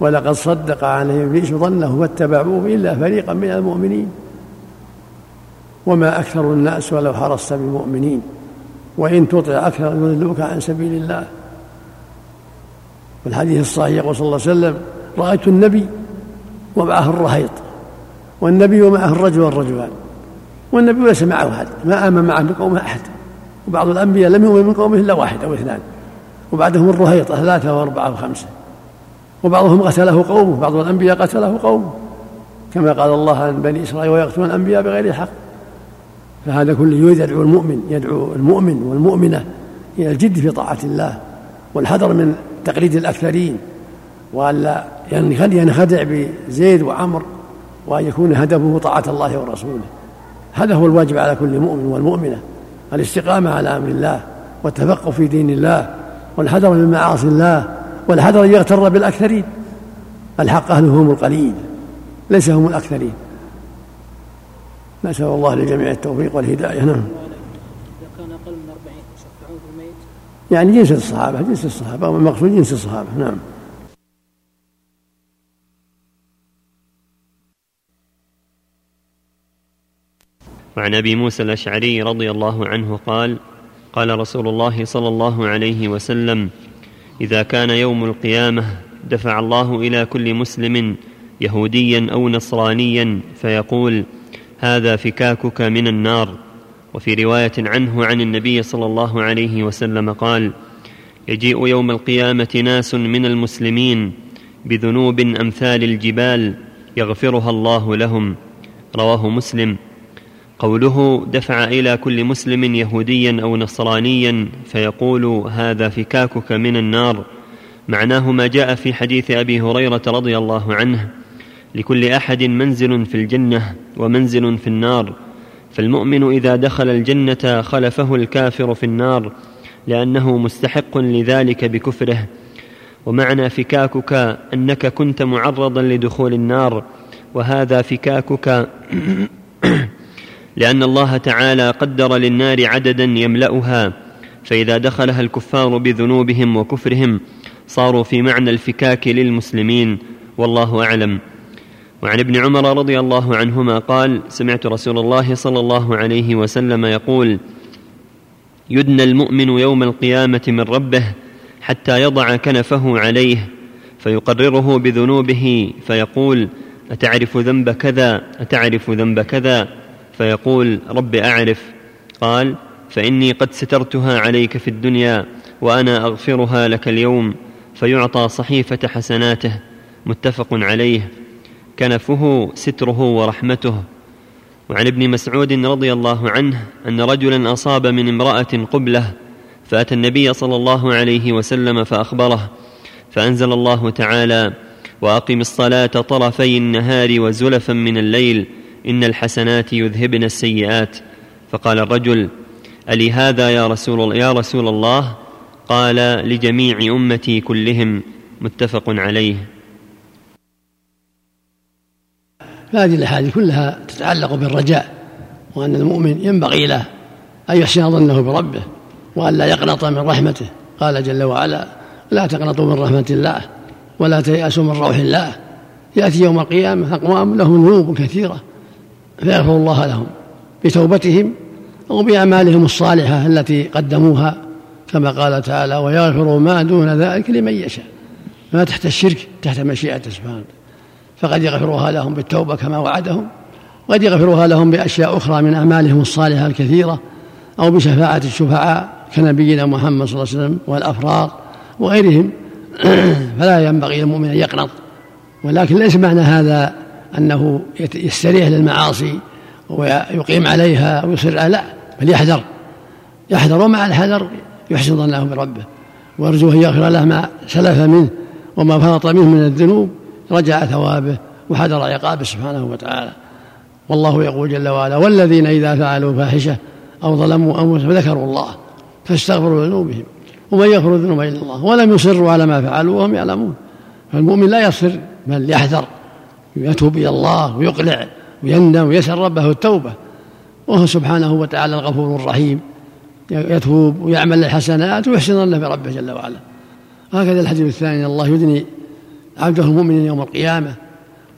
ولقد صدق عليهم ابليس ظنه فاتبعوه إلا فريقا من المؤمنين. وما أكثر الناس ولو حرصت بمؤمنين. وإن تطع أكثر يضلوك عن سبيل الله. في الحديث الصحيح يقول صلى الله عليه وسلم رأيت النبي ومعه الرهيط. والنبي ومعه الرجل والرجلان. والنبي ليس معه أحد ما آمن معه من قومه أحد. وبعض الأنبياء لم يؤمن من قومه إلا واحد أو اثنان. وبعدهم الرهيط ثلاثة وأربعة وخمسة وبعضهم قتله قومه بعض الأنبياء قتله قومه. كما قال الله عن بني إسرائيل ويقتلون الأنبياء بغير حق فهذا كله يريد يدعو المؤمن يدعو المؤمن والمؤمنة إلى الجد في طاعة الله والحذر من تقليد الأكثرين وألا ينخدع بزيد وعمر وأن يكون هدفه طاعة الله ورسوله. هذا هو الواجب على كل مؤمن والمؤمنة. الاستقامة على أمر الله والتفقه في دين الله والحذر من معاصي الله والحذر أن يغتر بالأكثرين. الحق أهله هم القليل ليس هم الأكثرين. نسأل الله للجميع التوفيق والهداية. نعم. إذا كان أقل من أربعين يشفعون في الميت يعني جنس الصحابة جنس الصحابة المقصود جنس الصحابة. نعم. وعن أبي موسى الأشعري رضي الله عنه قال قال رسول الله صلى الله عليه وسلم إذا كان يوم القيامة دفع الله إلى كل مسلم يهوديا أو نصرانيا فيقول هذا فكاكك من النار. وفي رواية عنه عن النبي صلى الله عليه وسلم قال يجيء يوم القيامة ناس من المسلمين بذنوب أمثال الجبال يغفرها الله لهم. رواه مسلم. قوله دفع إلى كل مسلم يهوديا أو نصرانيا فيقول هذا فكاكك من النار. معناه ما جاء في حديث أبي هريرة رضي الله عنه. لكل أحد منزل في الجنة ومنزل في النار. فالمؤمن إذا دخل الجنة خلفه الكافر في النار لأنه مستحق لذلك بكفره. ومعنى فكاكك أنك كنت معرضا لدخول النار. وهذا فكاكك *clears throat* لأن الله تعالى قدر للنار عددا يملأها فإذا دخلها الكفار بذنوبهم وكفرهم صاروا في معنى الفكاك للمسلمين والله أعلم. وعن ابن عمر رضي الله عنهما قال سمعت رسول الله صلى الله عليه وسلم يقول يدنى المؤمن يوم القيامة من ربه حتى يضع كنفه عليه فيقرره بذنوبه فيقول أتعرف ذنب كذا أتعرف ذنب كذا؟ فيقول رب أعرف. قال فإني قد سترتها عليك في الدنيا وأنا أغفرها لك اليوم فيعطى صحيفة حسناته متفق عليه. كنفه ستره ورحمته. وعن ابن مسعود رضي الله عنه أن رجلا أصاب من امرأة قبلة فأتى النبي صلى الله عليه وسلم فأخبره. فأنزل الله تعالى وأقم الصلاة طرفي النهار وزلفا من الليل إن الحسنات يذهبن السيئات. فقال الرجل ألي هذا يا رسول يا رسول الله؟ قال لجميع أمتي كلهم متفق عليه. هذه الاحاديث كلها تتعلق بالرجاء وأن المؤمن ينبغي له أن يحسن ظنه بربه وأن لا يقنط من رحمته. قال جل وعلا لا تقنطوا من رحمة الله ولا تيأسوا من روح الله. يأتي يوم القيامة أقوام لهم ذنوب كثيرة. فيغفر الله لهم بتوبتهم أو بأعمالهم الصالحة التي قدموها كما قال تعالى ويغفر ما دون ذلك لمن يشاء. ما تحت الشرك تحت مشيئته سبحانه فقد يغفرها لهم بالتوبة كما وعدهم وقد يغفرها لهم بأشياء أخرى من أعمالهم الصالحة الكثيرة أو بشفاعة الشفعاء كنبينا محمد صلى الله عليه وسلم والأفراد وغيرهم. *clears throat* فلا ينبغي للمؤمن أن يقنط. ولكن ليس معنى هذا أنه يستريح للمعاصي ويقيم عليها ويصر لا بل يحذر. يحذر ومع الحذر يحسن ظنه بربه. ويرجو أن يغفر له ما سلف منه وما فرط منه من الذنوب. رجع ثوابه وحذر عقابه سبحانه وتعالى. والله يقول جل وعلا والذين إذا فعلوا فاحشة أو ظلموا أنفسهم ذكروا الله فاستغفروا ذنوبهم ومن يغفر الذنوب إلا الله. ولم يصروا على ما فعلوا وهم يعلمون. فالمؤمن لا يصر بل يحذر. يتوب إلى الله ويقلع ويندم ويسأل ربه التوبة. وهو سبحانه وتعالى الغفور الرحيم. يتوب ويعمل الحسنات ويحسن ظنه بربه جل وعلا. هكذا الحديث الثاني الله يدني عبده المؤمن يوم القيامة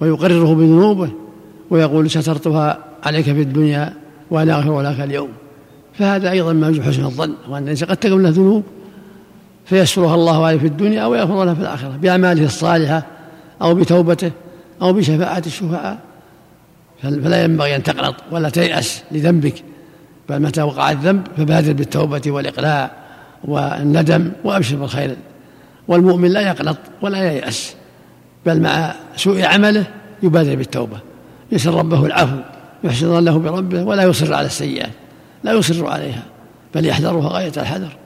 ويقرره بذنوبه ويقول سترتها عليك في الدنيا وأنا أغفر لك اليوم. فهذا أيضا ما يجب حسن الظن وأن الإنسان قد تكون له ذنوب فيسترها الله عليه في الدنيا ويغفر له في الآخرة بأعماله الصالحة أو بتوبته. أو بشفاعة الشفعاء فلا ينبغي أن تقنط ولا تيأس لذنبك. بل متى وقع الذنب فبادر بالتوبة والإقلاع والندم وأبشر بالخير. والمؤمن لا يقنط ولا ييأس بل مع سوء عمله يبادر بالتوبة. يسر ربه العفو يحسن ظنه بربه ولا يصر على السيئات لا يصر عليها بل يحذرها غاية الحذر.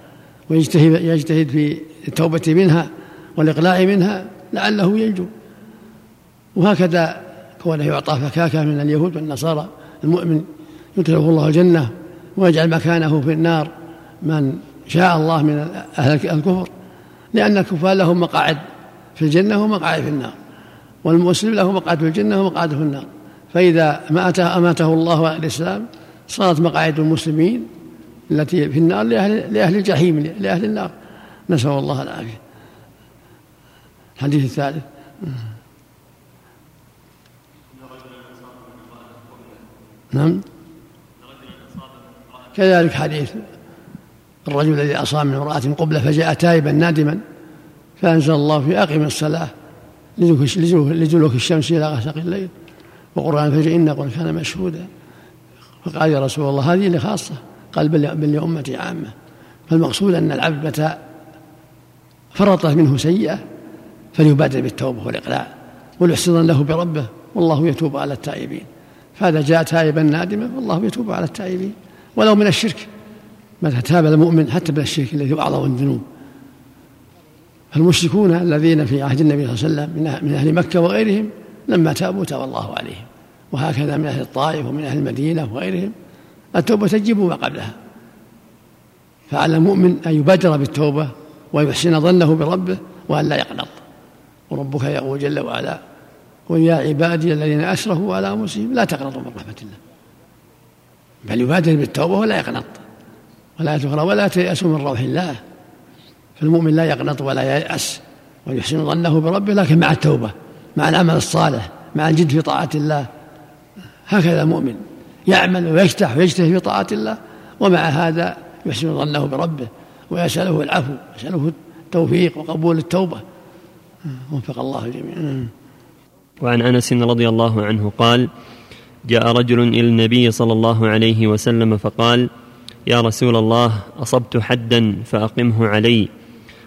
ويجتهد يجتهد في التوبة منها والإقلاع منها لعله ينجو. وهكذا كونه يعطى فكاكة من اليهود والنصارى المؤمن يدخله الله الجنة ويجعل مكانه في النار من شاء الله من أهل الكفر لأن الكفار لهم مقاعد في الجنة ومقاعد في النار والمسلم له مقعد في الجنة ومقعد في النار فإذا ماته أماته الله على الإسلام صارت مقاعد المسلمين التي في النار لأهل, لأهل الجحيم لأهل النار. نسأل الله العافية. الحديث الثالث. نعم. كذلك حديث الرجل الذي أصاب من امرأة قبلة فجاء تائبا نادما فأنزل الله في أقم الصلاة لدلوك الشمس إلى غسق الليل. وقرآن الفجر إن قل كان مشهودا. فقال يا رسول الله هذه لخاصة قال بل, بل لأمتي عامة. فالمقصود أن العبد متى فرطت منه سيئة فليبادر بالتوبة والإقلاع. وليحسن له بربه. والله يتوب على التائبين. فهذا جاء تائبا نادما والله يتوب على التائبين. ولو من الشرك. متى تاب المؤمن حتى من الشرك الذي هو أعظم الذنوب. فالمشركون الذين في عهد النبي صلى الله عليه وسلم من أهل مكة وغيرهم لما تابوا تاب الله عليهم. وهكذا من أهل الطائف ومن أهل المدينة وغيرهم. التوبة تجب ما قبلها. فعلى المؤمن أن يبادر بالتوبة ويحسن ظنه بربه وأن لا يقنط وربك يقول جل وعلا قل يا عبادي الذين أسرفوا على أنفسهم لا تقنطوا من رحمة الله. بل يبادر بالتوبة ولا يقنط. ولا تغرى ولا تيأسوا من روح الله. فالمؤمن لا يقنط ولا ييأس. ويحسن ظنه بربه لكن مع التوبة مع العمل الصالح مع الجد في طاعة الله. هكذا المؤمن يعمل ويجتح ويجتهد في طاعة الله. ومع هذا يحسن ظنه بربه. ويسأله العفو يسأله التوفيق وقبول التوبة. وفق الله جميعا. وعن أنس رضي الله عنه قال جاء رجل إلى النبي صلى الله عليه وسلم فقال يا رسول الله أصبت حدا فأقمه علي.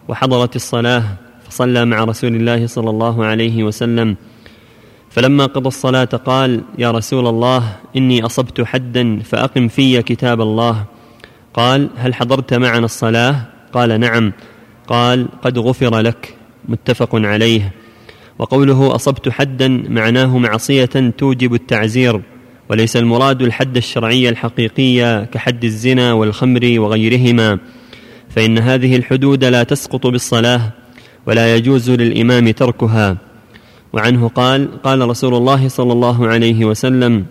وحضرت الصلاة فصلى مع رسول الله صلى الله عليه وسلم. فلما قضى الصلاة قال يا رسول الله إني أصبت حدا فأقم في كتاب الله. قال هل حضرت معنا الصلاة؟ قال نعم. قال قد غفر لك. متفق عليه. وقوله أصبت حدا معناه معصية توجب التعزير وليس المراد الحد الشرعي الحقيقي كحد الزنا والخمر وغيرهما فإن هذه الحدود لا تسقط بالصلاة ولا يجوز للإمام تركها. وعنه قال قال رسول الله صلى الله عليه وسلم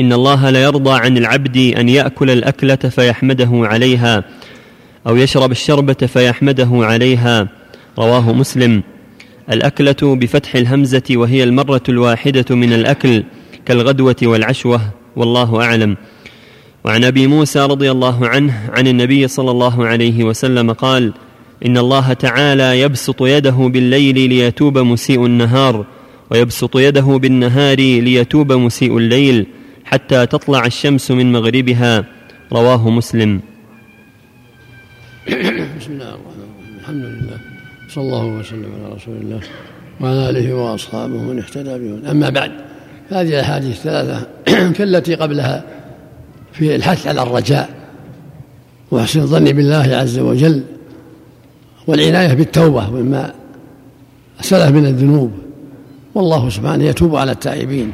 إن الله ليرضى عن العبد أن يأكل الأكلة فيحمده عليها أو يشرب الشربة فيحمده عليها رواه مسلم. الأكلة بفتح الهمزة وهي المرة الواحدة من الأكل كالغدوة والعشوة والله أعلم. وعن أبي موسى رضي الله عنه عن النبي صلى الله عليه وسلم قال إن الله تعالى يبسط يده بالليل ليتوب مسيء النهار ويبسط يده بالنهار ليتوب مسيء الليل حتى تطلع الشمس من مغربها. رواه مسلم. بسم الله الرحمن الرحيم. الحمد لله. صلى الله وسلم على رسول الله وعلى آله وأصحابه من اهتدى بهم أما بعد هذه الأحاديث الثلاثة *clears throat* كالتي قبلها في الحث على الرجاء وحسن الظن بالله عز وجل والعناية بالتوبة مما سلف من الذنوب. والله سبحانه يتوب على التائبين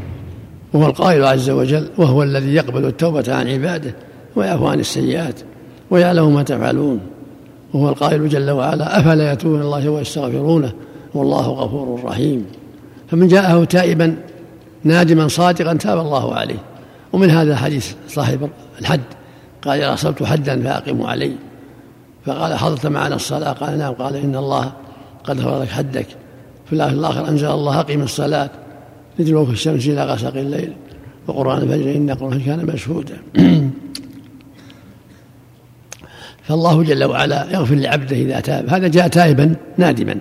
وهو القائل عز وجل وهو الذي يقبل التوبة عن عباده ويعفو عن السيئات ويعلم ما تفعلون. وهو القائل جل وعلا أفلا يتوبون الله ويستغفرونه؟ والله غفور رحيم. فمن جاءه تائبا نادما صادقا تاب الله عليه. ومن هذا حديث صاحب الحد قال إذا أصبت حدا فأقموا علي. فقال حضرت معنا الصلاة. قال نعم. قال إن الله قد غفر لك حدك. في الآخر أنزل الله أقيم الصلاة. لدلوك الشمس إلى غسق الليل. وقرآن الفجر إن قرآن كان مشهودا. *clears throat* فالله جل وعلا يغفر لعبده إذا تاب. هذا جاء تائبا نادما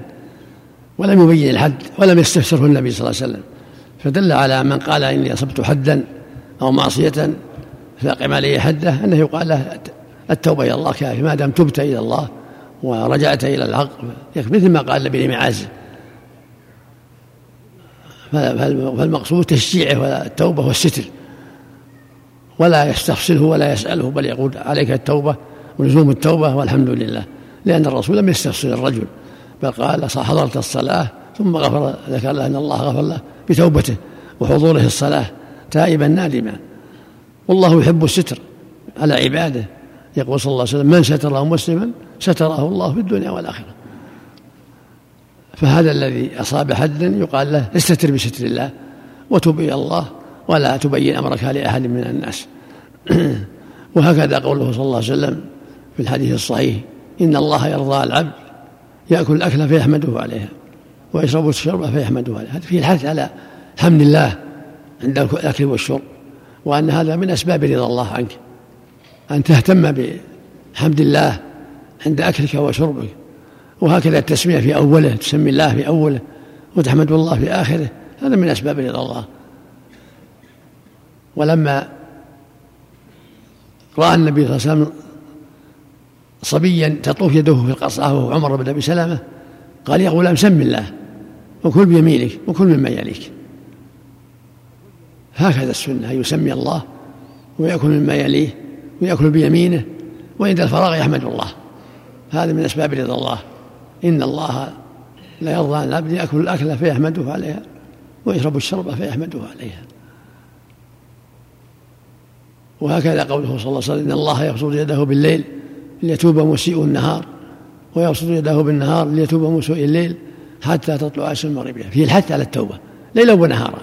ولم يبين الحد ولم يستفسره النبي صلى الله عليه وسلم. فدل على من قال إني أصبت حدا أو معصية فأقم عليه حدة أنه يقال له التوبة إلى الله كافي. ما دام تبت إلى الله ورجعت إلى الحق مثل ما قال النبي لمعاذ فالمقصود تشجيعه والتوبة والستر. ولا يستفصله ولا يسأله بل يقول عليك التوبة ولزوم التوبة والحمد لله لأن الرسول لم يستفصل الرجل بل قال حضرت الصلاة ثم غفر ذكر له أن الله غفر له بتوبته وحضوره الصلاة تائبا نادما. والله يحب الستر على عباده. يقول صلى الله عليه وسلم من ستره مسلما ستره الله في الدنيا والآخرة. فهذا الذي أصاب حدا يقال له استتر بستر الله وتب إلى الله ولا تبين أمرك لأحد من الناس. *clears throat* وهكذا قوله صلى الله عليه وسلم في الحديث الصحيح. إن الله يرضى العبد يأكل الأكل فيحمده عليها ويشرب الشرب فيحمده عليها. هذا فيه الحث على حمد الله عند الأكل والشرب وأن هذا من أسباب رضا الله عنك. أن تهتم بحمد الله عند أكلك وشربك. وهكذا التسمية في أوله تسمي الله في أوله وتحمد الله في آخره. هذا من أسباب رضا الله. ولما رأى النبي صلى الله عليه وسلم صبيا تطوف يده في القصعة وهو عمر بن أبي سلمة قال يا غلام سم الله وكل بيمينك وكل مما يليك هكذا السنة أن يسمي الله ويأكل مما يليه ويأكل بيمينه وعند الفراغ يحمد الله. هذا من أسباب رضا الله. إن الله لا يرضى عن العبد يأكل الأكل فيحمده عليها ويشرب الشرب فيحمده عليها. وهكذا قوله صلى الله عليه وسلم إن الله يبسط يده بالليل ليتوب مسيء النهار ويبسط يده بالنهار ليتوب مسيء الليل حتى تطلع الشمس المغربية فيه الحث على التوبة ليلا ونهارا.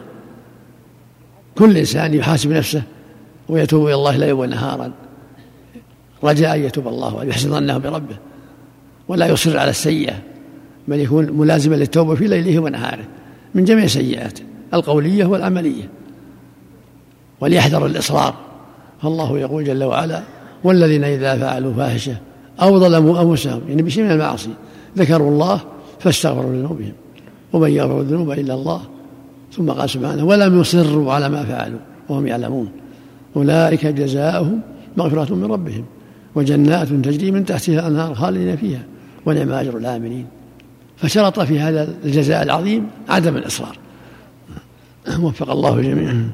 كل إنسان يحاسب نفسه ويتوب إلى الله ليلا ونهارا. رجاء أن يتوب الله وأن يحسن ظنه بربه. ولا يصر على السيئة بل يكون ملازما للتوبة في ليله ونهاره. من جميع السيئات القولية والعملية. وليحذر الإصرار. فالله يقول جل وعلا والذين إذا فعلوا فاحشة أو ظلموا أنفسهم يعني بشيء من المعاصي. ذكروا الله فاستغفروا لذنوبهم ومن يغفر الذنوب إلا الله ثم قال سبحانه ولم يصروا على ما فعلوا وهم يعلمون. أولئك جزاؤهم مغفرة من ربهم وجنات تجري من تحتها الأنهار خالدين فيها ونعم أجر العاملين فشرط في هذا الجزاء العظيم عدم الإصرار. وفق الله جميعا.